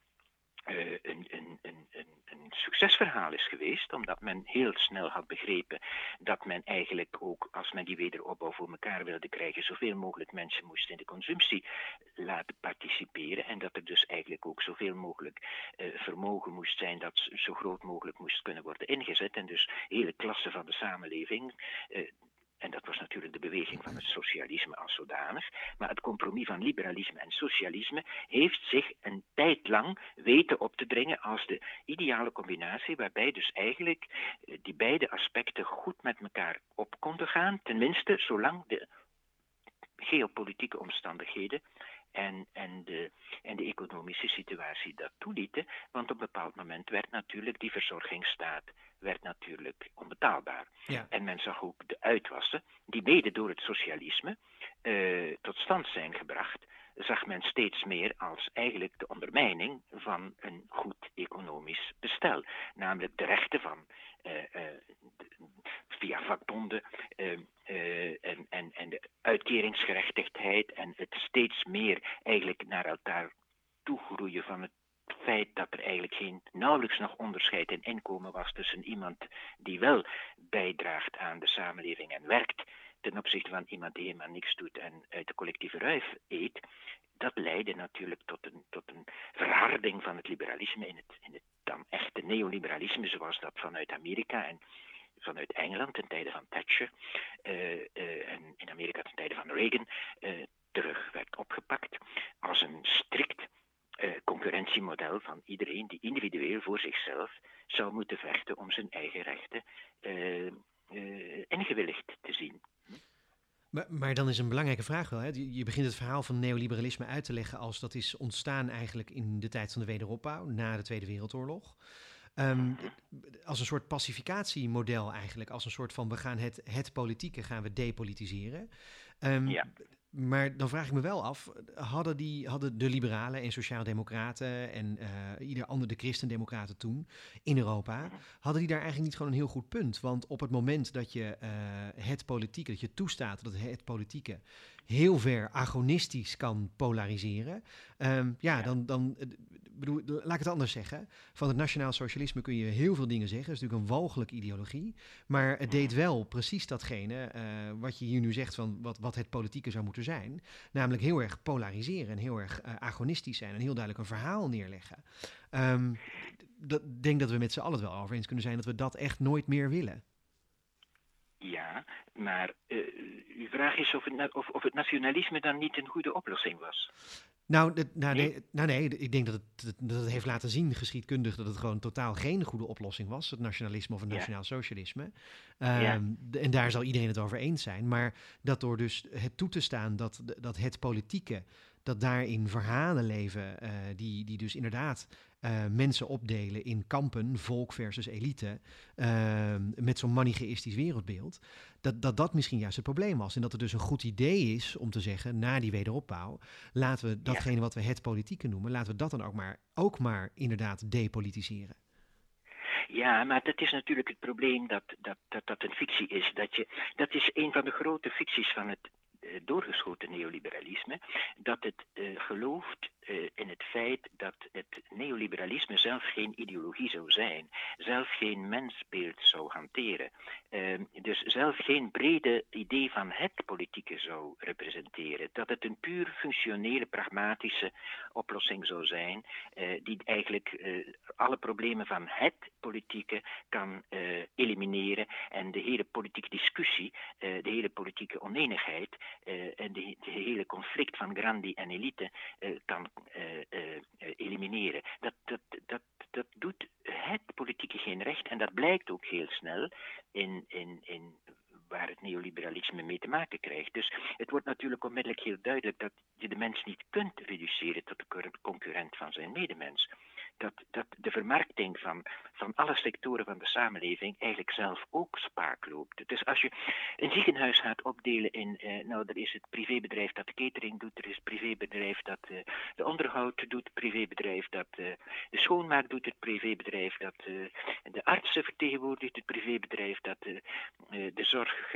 uh, een, een, een, een, succesverhaal is geweest, omdat men heel snel had begrepen dat men eigenlijk ook, als men die wederopbouw voor elkaar wilde krijgen, zoveel mogelijk mensen moest in de consumptie laten participeren en dat er dus eigenlijk ook zoveel mogelijk uh, vermogen moest zijn dat zo groot mogelijk moest kunnen worden ingezet en dus hele klassen van de samenleving uh, en dat was natuurlijk de beweging van het socialisme als zodanig. Maar het compromis van liberalisme en socialisme heeft zich een tijd lang weten op te dringen als de ideale combinatie, waarbij dus eigenlijk eh, die beide aspecten goed met elkaar op konden gaan. Tenminste, zolang de geopolitieke omstandigheden en, en, de, en de economische situatie dat toelieten. Want op een bepaald moment werd natuurlijk die verzorgingsstaat werd natuurlijk onbetaalbaar. Ja. En men zag ook de uitwassen, die mede door het socialisme uh, tot stand zijn gebracht, zag men steeds meer als eigenlijk de ondermijning van een goed economisch bestel. Namelijk de rechten van via vakbonden en, en, en de uitkeringsgerechtigheid en het steeds meer eigenlijk naar elkaar toegroeien van het feit dat er eigenlijk geen nauwelijks nog onderscheid in inkomen was tussen iemand die wel bijdraagt aan de samenleving en werkt ten opzichte van iemand die helemaal niks doet en uit de collectieve ruif eet, dat leidde natuurlijk tot een, tot een verharding van het liberalisme in het, in het dan echte neoliberalisme, zoals dat vanuit Amerika en vanuit Engeland ten tijde van Thatcher uh, uh, en in Amerika ten tijde van Reagan uh, terug werd opgepakt als een strikt concurrentiemodel van iedereen die individueel voor zichzelf zou moeten vechten om zijn eigen rechten ingewilligd te zien. Maar, dan is een belangrijke vraag wel. Hè? Je begint het verhaal van neoliberalisme uit te leggen als dat is ontstaan eigenlijk in de tijd van de wederopbouw, na de Tweede Wereldoorlog. Um, als een soort pacificatiemodel eigenlijk, als een soort van we gaan het, het politieke gaan we depolitiseren. Um, ja. Maar dan vraag ik me wel af, hadden, die, hadden de liberalen en sociaaldemocraten en uh, ieder ander, de christendemocraten toen in Europa, hadden die daar eigenlijk niet gewoon een heel goed punt? Want op het moment dat je uh, het politieke, dat je toestaat dat het politieke heel ver agonistisch kan polariseren, um, ja, ja, dan, dan bedoel, laat ik het anders zeggen. Van het nationaal socialisme kun je heel veel dingen zeggen. Het is natuurlijk een walgelijke ideologie. Maar het deed wel precies datgene uh, wat je hier nu zegt van wat, wat het politieke zou moeten zijn. Namelijk heel erg polariseren en heel erg uh, agonistisch zijn en heel duidelijk een verhaal neerleggen. Um, dat denk dat we met z'n allen wel over eens kunnen zijn dat we dat echt nooit meer willen. Ja, maar uh, uw vraag is of het, of, of het nationalisme dan niet een goede oplossing was. Nou, nou, nee, nou nee, ik denk dat het, dat het heeft laten zien, geschiedkundig, dat het gewoon totaal geen goede oplossing was, het nationalisme of het nationaal socialisme. Um, ja. En daar zal iedereen het over eens zijn. Maar dat door dus het toe te staan dat, dat het politieke, dat daarin verhalen leven, uh, die, die dus inderdaad uh, mensen opdelen in kampen, volk versus elite, uh, met zo'n manichaïstisch wereldbeeld, dat, dat dat misschien juist het probleem was. En dat het dus een goed idee is om te zeggen, na die wederopbouw, laten we datgene wat we het politieke noemen, laten we dat dan ook maar, ook maar inderdaad depolitiseren. Ja, maar dat is natuurlijk het probleem dat dat, dat, dat een fictie is. Dat, je, dat is een van de grote ficties van het doorgeschoten neoliberalisme. Dat het uh, gelooft uh, in het feit dat het neoliberalisme zelf geen ideologie zou zijn, zelf geen mensbeeld zou hanteren, uh, dus zelf geen brede idee van het politieke zou representeren, dat het een puur functionele, pragmatische oplossing zou zijn, die eigenlijk alle problemen van het politieke kan elimineren en de hele politieke discussie, de hele politieke oneenigheid en de, de, hele conflict van grandi en elite kan uh, uh, elimineren. Dat, dat, dat, dat doet het politieke geen recht. En dat blijkt ook heel snel in, in, in waar het neoliberalisme mee te maken krijgt. Dus het wordt natuurlijk onmiddellijk heel duidelijk dat je de mens niet kunt reduceren tot de concurrent van zijn medemens dat, dat de vermarkting van, van alle sectoren van de samenleving eigenlijk zelf ook spaak loopt. Dus als je een ziekenhuis gaat opdelen in, eh, nou, er is het privébedrijf dat de catering doet, er is het privébedrijf dat eh, de onderhoud doet, het privébedrijf dat eh, de schoonmaak doet, het privébedrijf dat eh, de artsen vertegenwoordigt, het privébedrijf dat de zorg,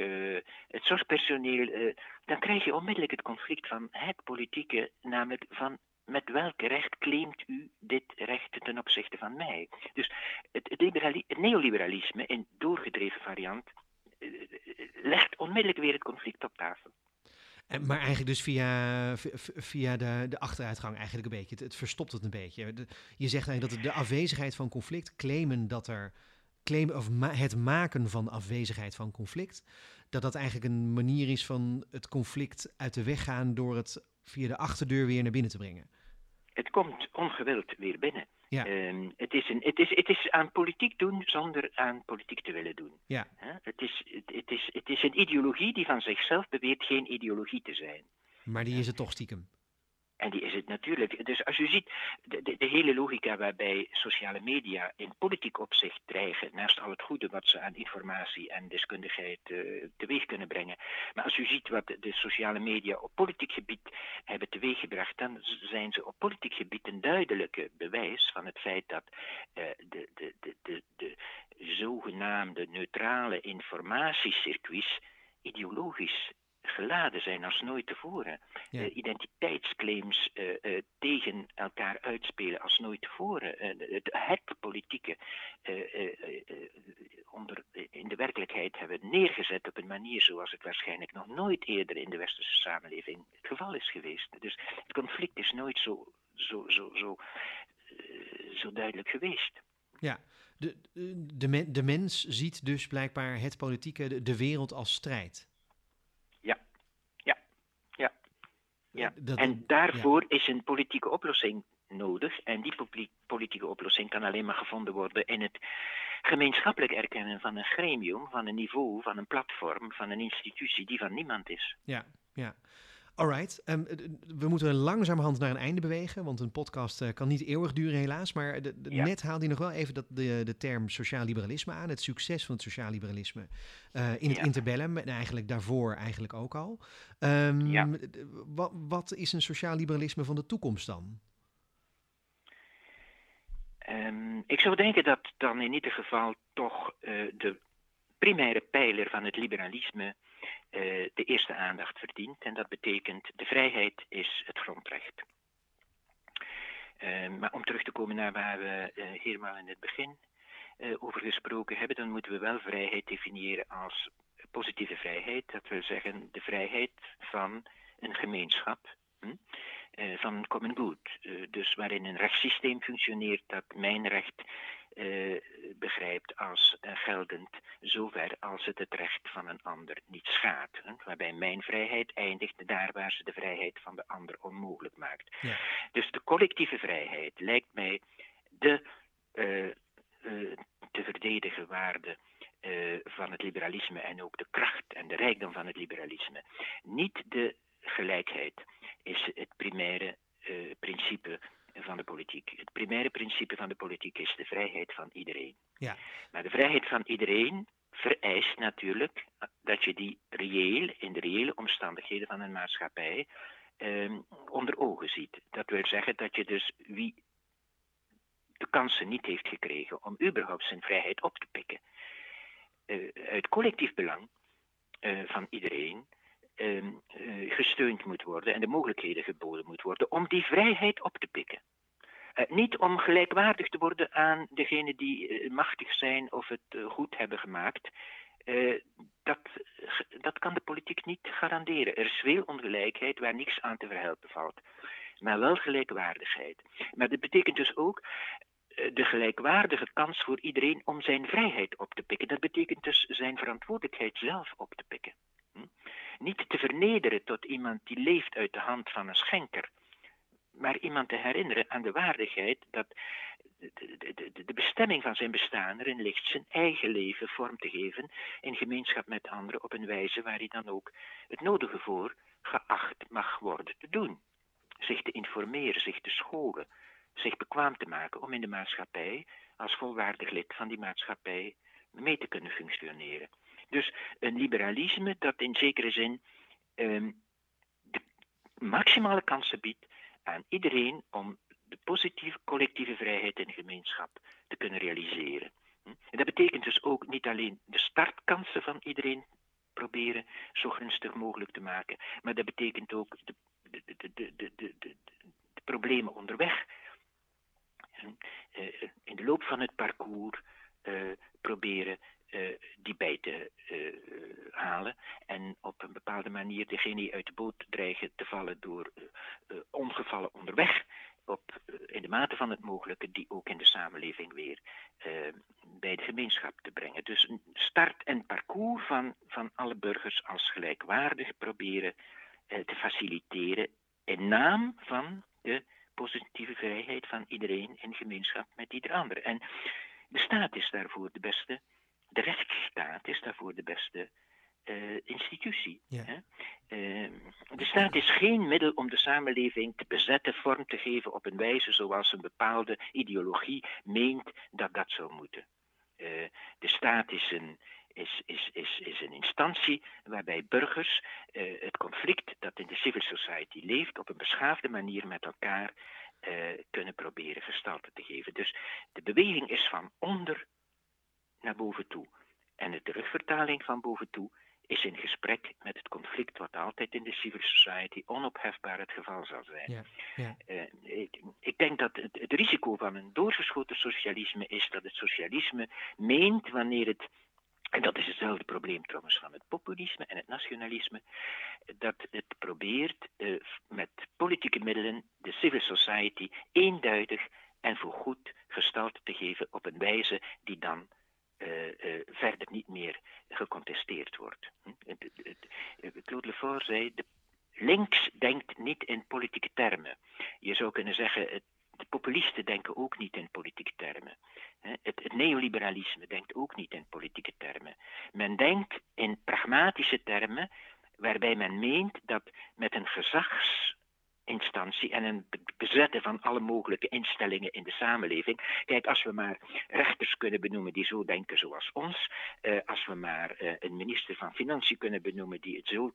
het zorgpersoneel, dan krijg je onmiddellijk het conflict van het politieke, namelijk van met welk recht claimt u dit recht ten opzichte van mij? Dus het, neoliberalisme in doorgedreven variant eh, legt onmiddellijk weer het conflict op tafel. En, maar eigenlijk dus via, via de, de achteruitgang eigenlijk een beetje. Het, verstopt het een beetje. je zegt eigenlijk dat de afwezigheid van conflict, claimen dat er claimen of het maken van afwezigheid van conflict, dat dat eigenlijk een manier is van het conflict uit de weg gaan door het via de achterdeur weer naar binnen te brengen het komt ongewild weer binnen. Ja. Ehm, het, is een, het, is, het is aan politiek doen zonder aan politiek te willen doen. Ja. Het, is, het, het, is, het is een ideologie die van zichzelf beweert geen ideologie te zijn. Maar die is het toch stiekem? En die is het natuurlijk. Dus als u ziet, de, de, de, hele logica waarbij sociale media in politiek opzicht dreigen, naast al het goede wat ze aan informatie en deskundigheid uh, teweeg kunnen brengen. Maar als u ziet wat de, sociale media op politiek gebied hebben teweeggebracht, dan zijn ze op politiek gebied een duidelijke bewijs van het feit dat uh, de, de, de, de, de zogenaamde neutrale informatiecircuits ideologisch geladen zijn als nooit tevoren. Ja. Uh, identiteitsclaims uh, uh, tegen elkaar uitspelen als nooit tevoren. Het, het, politieke onder, in de werkelijkheid hebben neergezet op een manier zoals het waarschijnlijk nog nooit eerder in de westerse samenleving het geval is geweest. Dus het conflict is nooit zo, zo, zo, zo, zo duidelijk geweest. Ja, de, de, de mens ziet dus blijkbaar het politieke, de wereld als strijd. Ja. en daarvoor is een politieke oplossing nodig. En die politieke oplossing kan alleen maar gevonden worden in het gemeenschappelijk erkennen van een gremium, van een niveau, van een platform, van een institutie die van niemand is. Ja, ja. Alright, um, we moeten langzamerhand naar een einde bewegen, want een podcast uh, kan niet eeuwig duren helaas. Maar de, net haalde hij nog wel even dat de, de term sociaal liberalisme aan, het succes van het sociaal liberalisme uh, in het interbellum en eigenlijk daarvoor eigenlijk ook al. Um, ja. wat, wat is een sociaal liberalisme van de toekomst dan? Um, ik zou denken dat dan in ieder geval toch uh, de primaire pijler van het liberalisme de eerste aandacht verdient. En dat betekent de vrijheid is het grondrecht. Uh, maar om terug te komen naar waar we uh, helemaal in het begin over gesproken hebben, dan moeten we wel vrijheid definiëren als positieve vrijheid. Dat wil zeggen de vrijheid van een gemeenschap. Hm? van common good. dus waarin een rechtssysteem functioneert dat mijn recht uh, begrijpt als uh, geldend zover als het het recht van een ander niet schaadt. Waarbij mijn vrijheid eindigt daar waar ze de vrijheid van de ander onmogelijk maakt. Ja. Dus de collectieve vrijheid lijkt mij de uh, te verdedigen waarde van het liberalisme en ook de kracht en de rijkdom van het liberalisme. Niet de gelijkheid is het primaire principe van de politiek. Het primaire principe van de politiek is de vrijheid van iedereen. Ja. Maar de vrijheid van iedereen vereist natuurlijk dat je die reëel, in de reële omstandigheden van een maatschappij, eh, onder ogen ziet. Dat wil zeggen dat je dus wie de kansen niet heeft gekregen om überhaupt zijn vrijheid op te pikken, uh, uit collectief belang uh, van iedereen, uh, gesteund moet worden en de mogelijkheden geboden moet worden om die vrijheid op te pikken. Niet om gelijkwaardig te worden aan degenen die uh, machtig zijn of het uh, goed hebben gemaakt. dat, dat kan de politiek niet garanderen. Er is veel ongelijkheid waar niks aan te verhelpen valt. Maar wel gelijkwaardigheid. Maar dat betekent dus ook de gelijkwaardige kans voor iedereen om zijn vrijheid op te pikken. Dat betekent dus zijn verantwoordelijkheid zelf op te pikken. Hm? Niet te vernederen tot iemand die leeft uit de hand van een schenker maar iemand te herinneren aan de waardigheid dat de, de, de, bestemming van zijn bestaan erin ligt zijn eigen leven vorm te geven in gemeenschap met anderen op een wijze waar hij dan ook het nodige voor geacht mag worden te doen. Zich te informeren, zich te scholen, zich bekwaam te maken om in de maatschappij als volwaardig lid van die maatschappij mee te kunnen functioneren. Dus een liberalisme dat in zekere zin um, de maximale kansen biedt aan iedereen om de positieve collectieve vrijheid in gemeenschap te kunnen realiseren. Hm? En dat betekent dus ook niet alleen de startkansen van iedereen proberen zo gunstig mogelijk te maken, maar dat betekent ook de, de, de, de, problemen onderweg. Hm? Eh, in de loop van het parcours uh, proberen uh, die bij te uh, halen. En op een bepaalde manier degene die uit de boot dreigen te vallen door ongevallen onderweg. Op, in de mate van het mogelijke die ook in de samenleving weer bij de gemeenschap te brengen. Dus een start en parcours van, van alle burgers als gelijkwaardig proberen te faciliteren in naam van de positieve vrijheid van iedereen in gemeenschap met ieder ander. En de staat is daarvoor de beste de rechtsstaat is daarvoor de beste uh, institutie. Hè? Uh, de staat is geen middel om de samenleving te bezetten, vorm te geven op een wijze zoals een bepaalde ideologie meent dat dat zou moeten. Uh, de staat is een, is, is, is, is een instantie waarbij burgers het conflict dat in de civil society leeft op een beschaafde manier met elkaar kunnen proberen gestalte te geven. Dus de beweging is van onder naar boven toe. En de terugvertaling van boven toe is in gesprek met het conflict wat altijd in de civil society onophefbaar het geval zal zijn. Ja, ja. Uh, ik, ik, denk dat het, het, risico van een doorgeschoten socialisme is dat het socialisme meent wanneer het, en dat is hetzelfde probleem trouwens van het populisme en het nationalisme, dat het probeert uh, met politieke middelen de civil society eenduidig en voorgoed gestalte te geven op een wijze die dan verder niet meer gecontesteerd wordt. Hm? Claude Lefort zei, de links denkt niet in politieke termen. Je zou kunnen zeggen, de populisten denken ook niet in politieke termen. Het, neoliberalisme denkt ook niet in politieke termen. Men denkt in pragmatische termen, waarbij men meent dat met een gezags instantie en een bezetten van alle mogelijke instellingen in de samenleving. Kijk, als we maar rechters kunnen benoemen die zo denken zoals ons, uh, als we maar uh, een minister van Financiën kunnen benoemen die het zo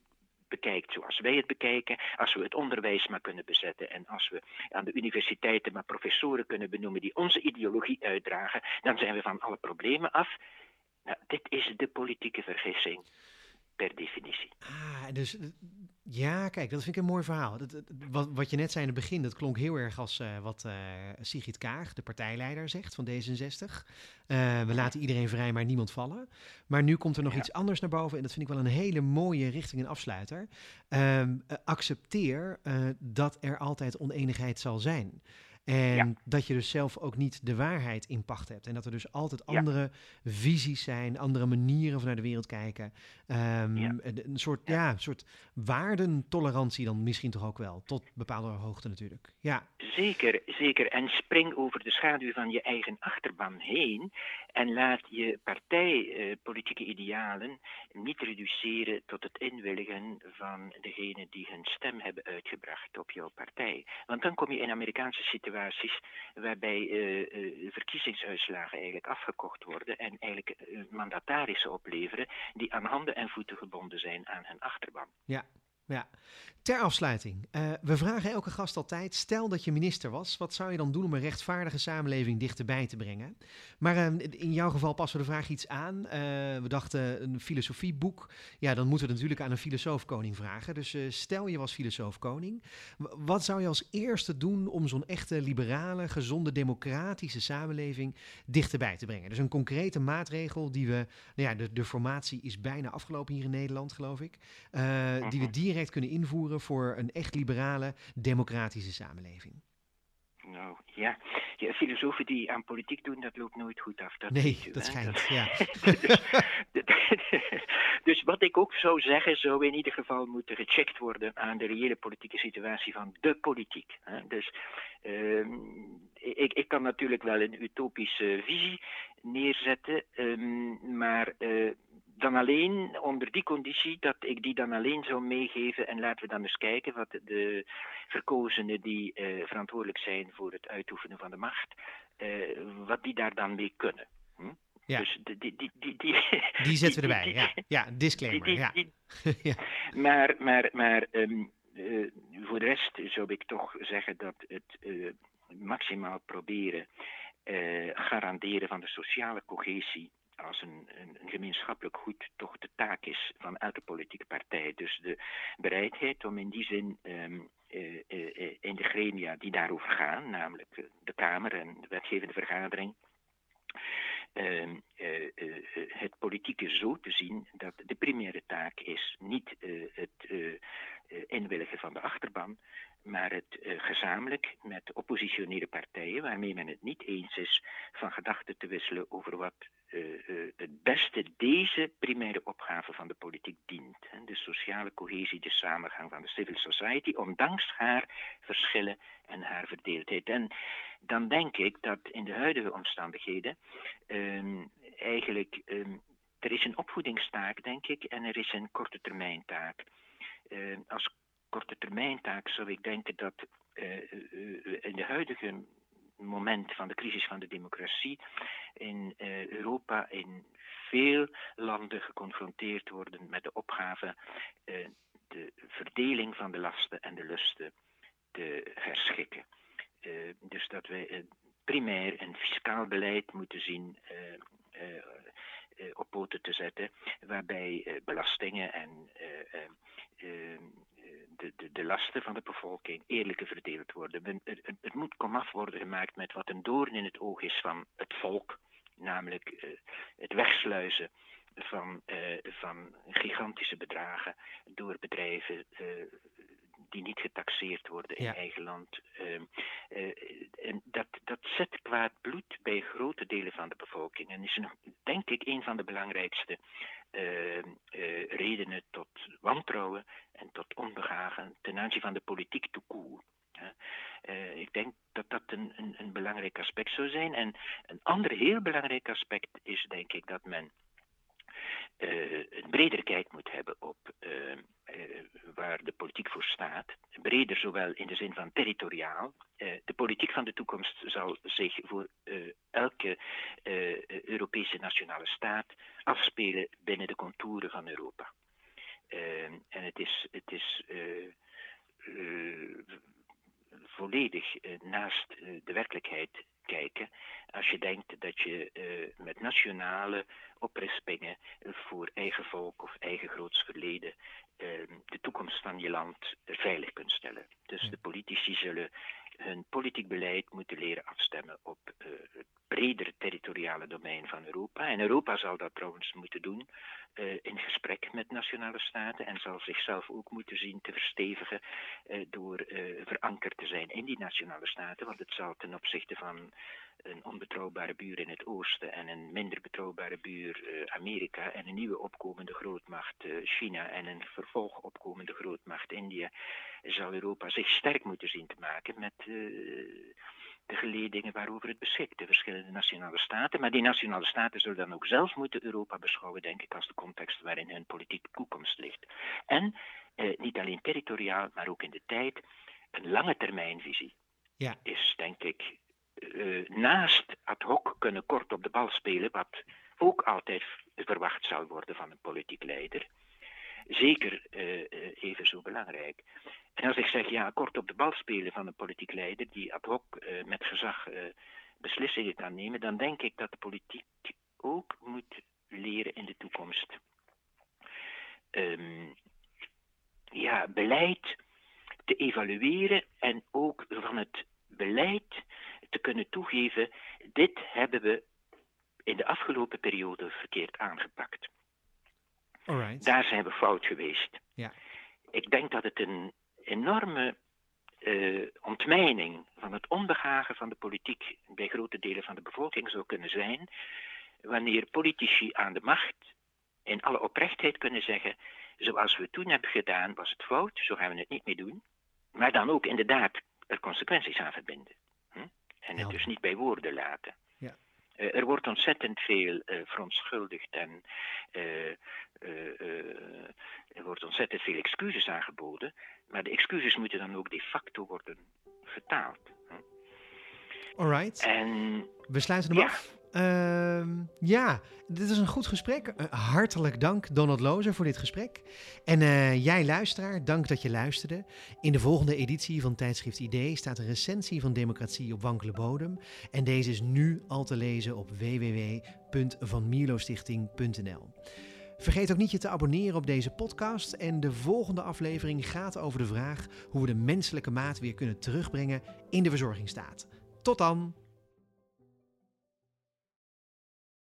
bekijkt zoals wij het bekijken, als we het onderwijs maar kunnen bezetten en als we aan de universiteiten maar professoren kunnen benoemen die onze ideologie uitdragen, dan zijn we van alle problemen af. Nou, dit is de politieke vergissing per definitie. Ah, dus ja, kijk, dat vind ik een mooi verhaal. Dat, wat, wat je net zei in het begin, dat klonk heel erg als uh, wat uh, Sigrid Kaag, de partijleider, zegt van D66. Uh, we laten iedereen vrij, maar niemand vallen. Maar nu komt er nog iets anders naar boven en dat vind ik wel een hele mooie richting en afsluiter. Ehm, accepteer dat er altijd oneenigheid zal zijn. En dat je dus zelf ook niet de waarheid in pacht hebt. En dat er dus altijd andere visies zijn, andere manieren van naar de wereld kijken. Um, een, soort, ja. een soort waardentolerantie dan misschien toch ook wel. Tot bepaalde hoogte natuurlijk. Ja. Zeker, zeker. En spring over de schaduw van je eigen achterban heen. En laat je partijpolitieke uh, idealen niet reduceren tot het inwilligen van degenen die hun stem hebben uitgebracht op jouw partij. Want dan kom je in Amerikaanse situaties waarbij uh, uh, verkiezingsuitslagen eigenlijk afgekocht worden en eigenlijk mandatarissen opleveren die aan handen en voeten gebonden zijn aan hun achterban. Ja, ja. Ter afsluiting. Uh, we vragen elke gast altijd: stel dat je minister was, wat zou je dan doen om een rechtvaardige samenleving dichterbij te brengen? Maar uh, in jouw geval passen we de vraag iets aan. Uh, we dachten een filosofieboek. Ja, dan moeten we natuurlijk aan een filosoof-koning vragen. Dus stel je was filosoof-koning. Wat zou je als eerste doen om zo'n echte liberale, gezonde, democratische samenleving dichterbij te brengen? Dus een concrete maatregel die we. Nou ja, de, de formatie is bijna afgelopen hier in Nederland, geloof ik. die we direct kunnen invoeren voor een echt liberale, democratische samenleving? Nou ja. ja, filosofen die aan politiek doen, dat loopt nooit goed af. Dat nee, dat schijnt, ja. dus, <laughs> dus, wat ik ook zou zeggen, zou in ieder geval moeten gecheckt worden aan de reële politieke situatie van de politiek. Hè. Dus uh, ik, ik kan natuurlijk wel een utopische visie neerzetten, um, maar uh, dan alleen onder die conditie dat ik die dan alleen zou meegeven. En laten we dan eens kijken wat de verkozenen die uh, verantwoordelijk zijn voor het uitoefenen van de macht, uh, wat die daar dan mee kunnen. Hm? Ja. Dus die, die, die, die, die, die <laughs> zetten we erbij, ja. Ja, disclaimer, ja. <laughs> ja. Maar, maar, maar um, uh, voor de rest zou ik toch zeggen dat het maximaal proberen garanderen van de sociale cohesie als een, een, een, gemeenschappelijk goed toch de taak is van elke politieke partij. Dus de bereidheid om in die zin um, uh, uh, in de gremia die daarover gaan, namelijk de Kamer en de wetgevende vergadering, uh, het politieke zo te zien dat de primaire taak is niet het inwilligen van de achterban, maar het uh, gezamenlijk met oppositionele partijen, waarmee men het niet eens is, van gedachten te wisselen over wat uh, uh, het beste deze primaire opgave van de politiek dient. Hè? De sociale cohesie, de samengang van de civil society, ondanks haar verschillen en haar verdeeldheid. En dan denk ik dat in de huidige omstandigheden um, eigenlijk um, er is een opvoedingstaak, denk ik, en er is een korte termijn taak. als korte termijn taak zou ik denken dat uh, in de huidige moment van de crisis van de democratie in Europa in veel landen geconfronteerd worden met de opgave de verdeling van de lasten en de lusten te herschikken. Dus dat wij primair een fiscaal beleid moeten zien op poten te zetten, waarbij belastingen en de, de, de, lasten van de bevolking eerlijker verdeeld worden. Het, moet komaf worden gemaakt met wat een doorn in het oog is van het volk, namelijk uh, het wegsluizen van, uh, van gigantische bedragen door bedrijven uh, die niet getaxeerd worden in ja. eigen land. en dat, dat zet kwaad bloed bij grote delen van de bevolking en is een, denk ik een van de belangrijkste uh, redenen tot wantrouwen en tot onbehagen ten aanzien van de politiek toekoer. Uh, ik denk dat dat een, een, een, belangrijk aspect zou zijn. En een ander heel belangrijk aspect is denk ik dat men een bredere kijk moet hebben op waar de politiek voor staat. Breder zowel in de zin van territoriaal. de politiek van de toekomst zal zich voor elke Europese nationale staat afspelen binnen de contouren van Europa. En het is, het is uh, uh, volledig naast de werkelijkheid kijken als je denkt dat je met nationale oprispingen voor eigen volk of eigen groots verleden de toekomst van je land veilig kunt stellen. Dus de politici zullen hun politiek beleid moeten leren afstemmen op het bredere territoriale domein van Europa. En Europa zal dat trouwens moeten doen uh, in gesprek met nationale staten en zal zichzelf ook moeten zien te verstevigen uh, door verankerd te zijn in die nationale staten. Want het zal ten opzichte van een onbetrouwbare buur in het oosten en een minder betrouwbare buur Amerika en een nieuwe opkomende grootmacht China en een vervolg opkomende grootmacht India zal Europa zich sterk moeten zien te maken met de geledingen waarover het beschikt, de verschillende nationale staten. Maar die nationale staten zullen dan ook zelf moeten Europa beschouwen, denk ik, als de context waarin hun politieke toekomst ligt. En uh, niet alleen territoriaal, maar ook in de tijd, een lange termijnvisie ja. is, denk ik, uh, naast ad hoc kunnen kort op de bal spelen, wat ook altijd verwacht zal worden van een politiek leider zeker uh, even zo belangrijk. En als ik zeg, ja, kort op de bal spelen van een politiek leider die ad hoc uh, met gezag beslissingen kan nemen, dan denk ik dat de politiek ook moet leren in de toekomst. Um, ja, beleid te evalueren en ook van het beleid te kunnen toegeven, dit hebben we in de afgelopen periode verkeerd aangepakt. Alright. Daar zijn we fout geweest. Ja. Ik denk dat het een enorme uh, ontmijning van het onbehagen van de politiek bij grote delen van de bevolking zou kunnen zijn wanneer politici aan de macht in alle oprechtheid kunnen zeggen, zoals we toen hebben gedaan was het fout, zo gaan we het niet meer doen, maar dan ook inderdaad er consequenties aan verbinden. Hm? En het dus niet bij woorden laten. Uh, er wordt ontzettend veel uh, verontschuldigd en uh, er wordt ontzettend veel excuses aangeboden, maar de excuses moeten dan ook de facto worden vertaald. Alright. En, We sluiten hem af. Uh, ja, dit is een goed gesprek. Uh, hartelijk dank, Donald Lozer, voor dit gesprek. En uh, jij, luisteraar, dank dat je luisterde. In de volgende editie van Tijdschrift Idee staat een recensie van Democratie op wankele bodem. En deze is nu al te lezen op www.vanmierlostichting.nl. Vergeet ook niet je te abonneren op deze podcast. En de volgende aflevering gaat over de vraag hoe we de menselijke maat weer kunnen terugbrengen in de verzorgingsstaat. Tot dan!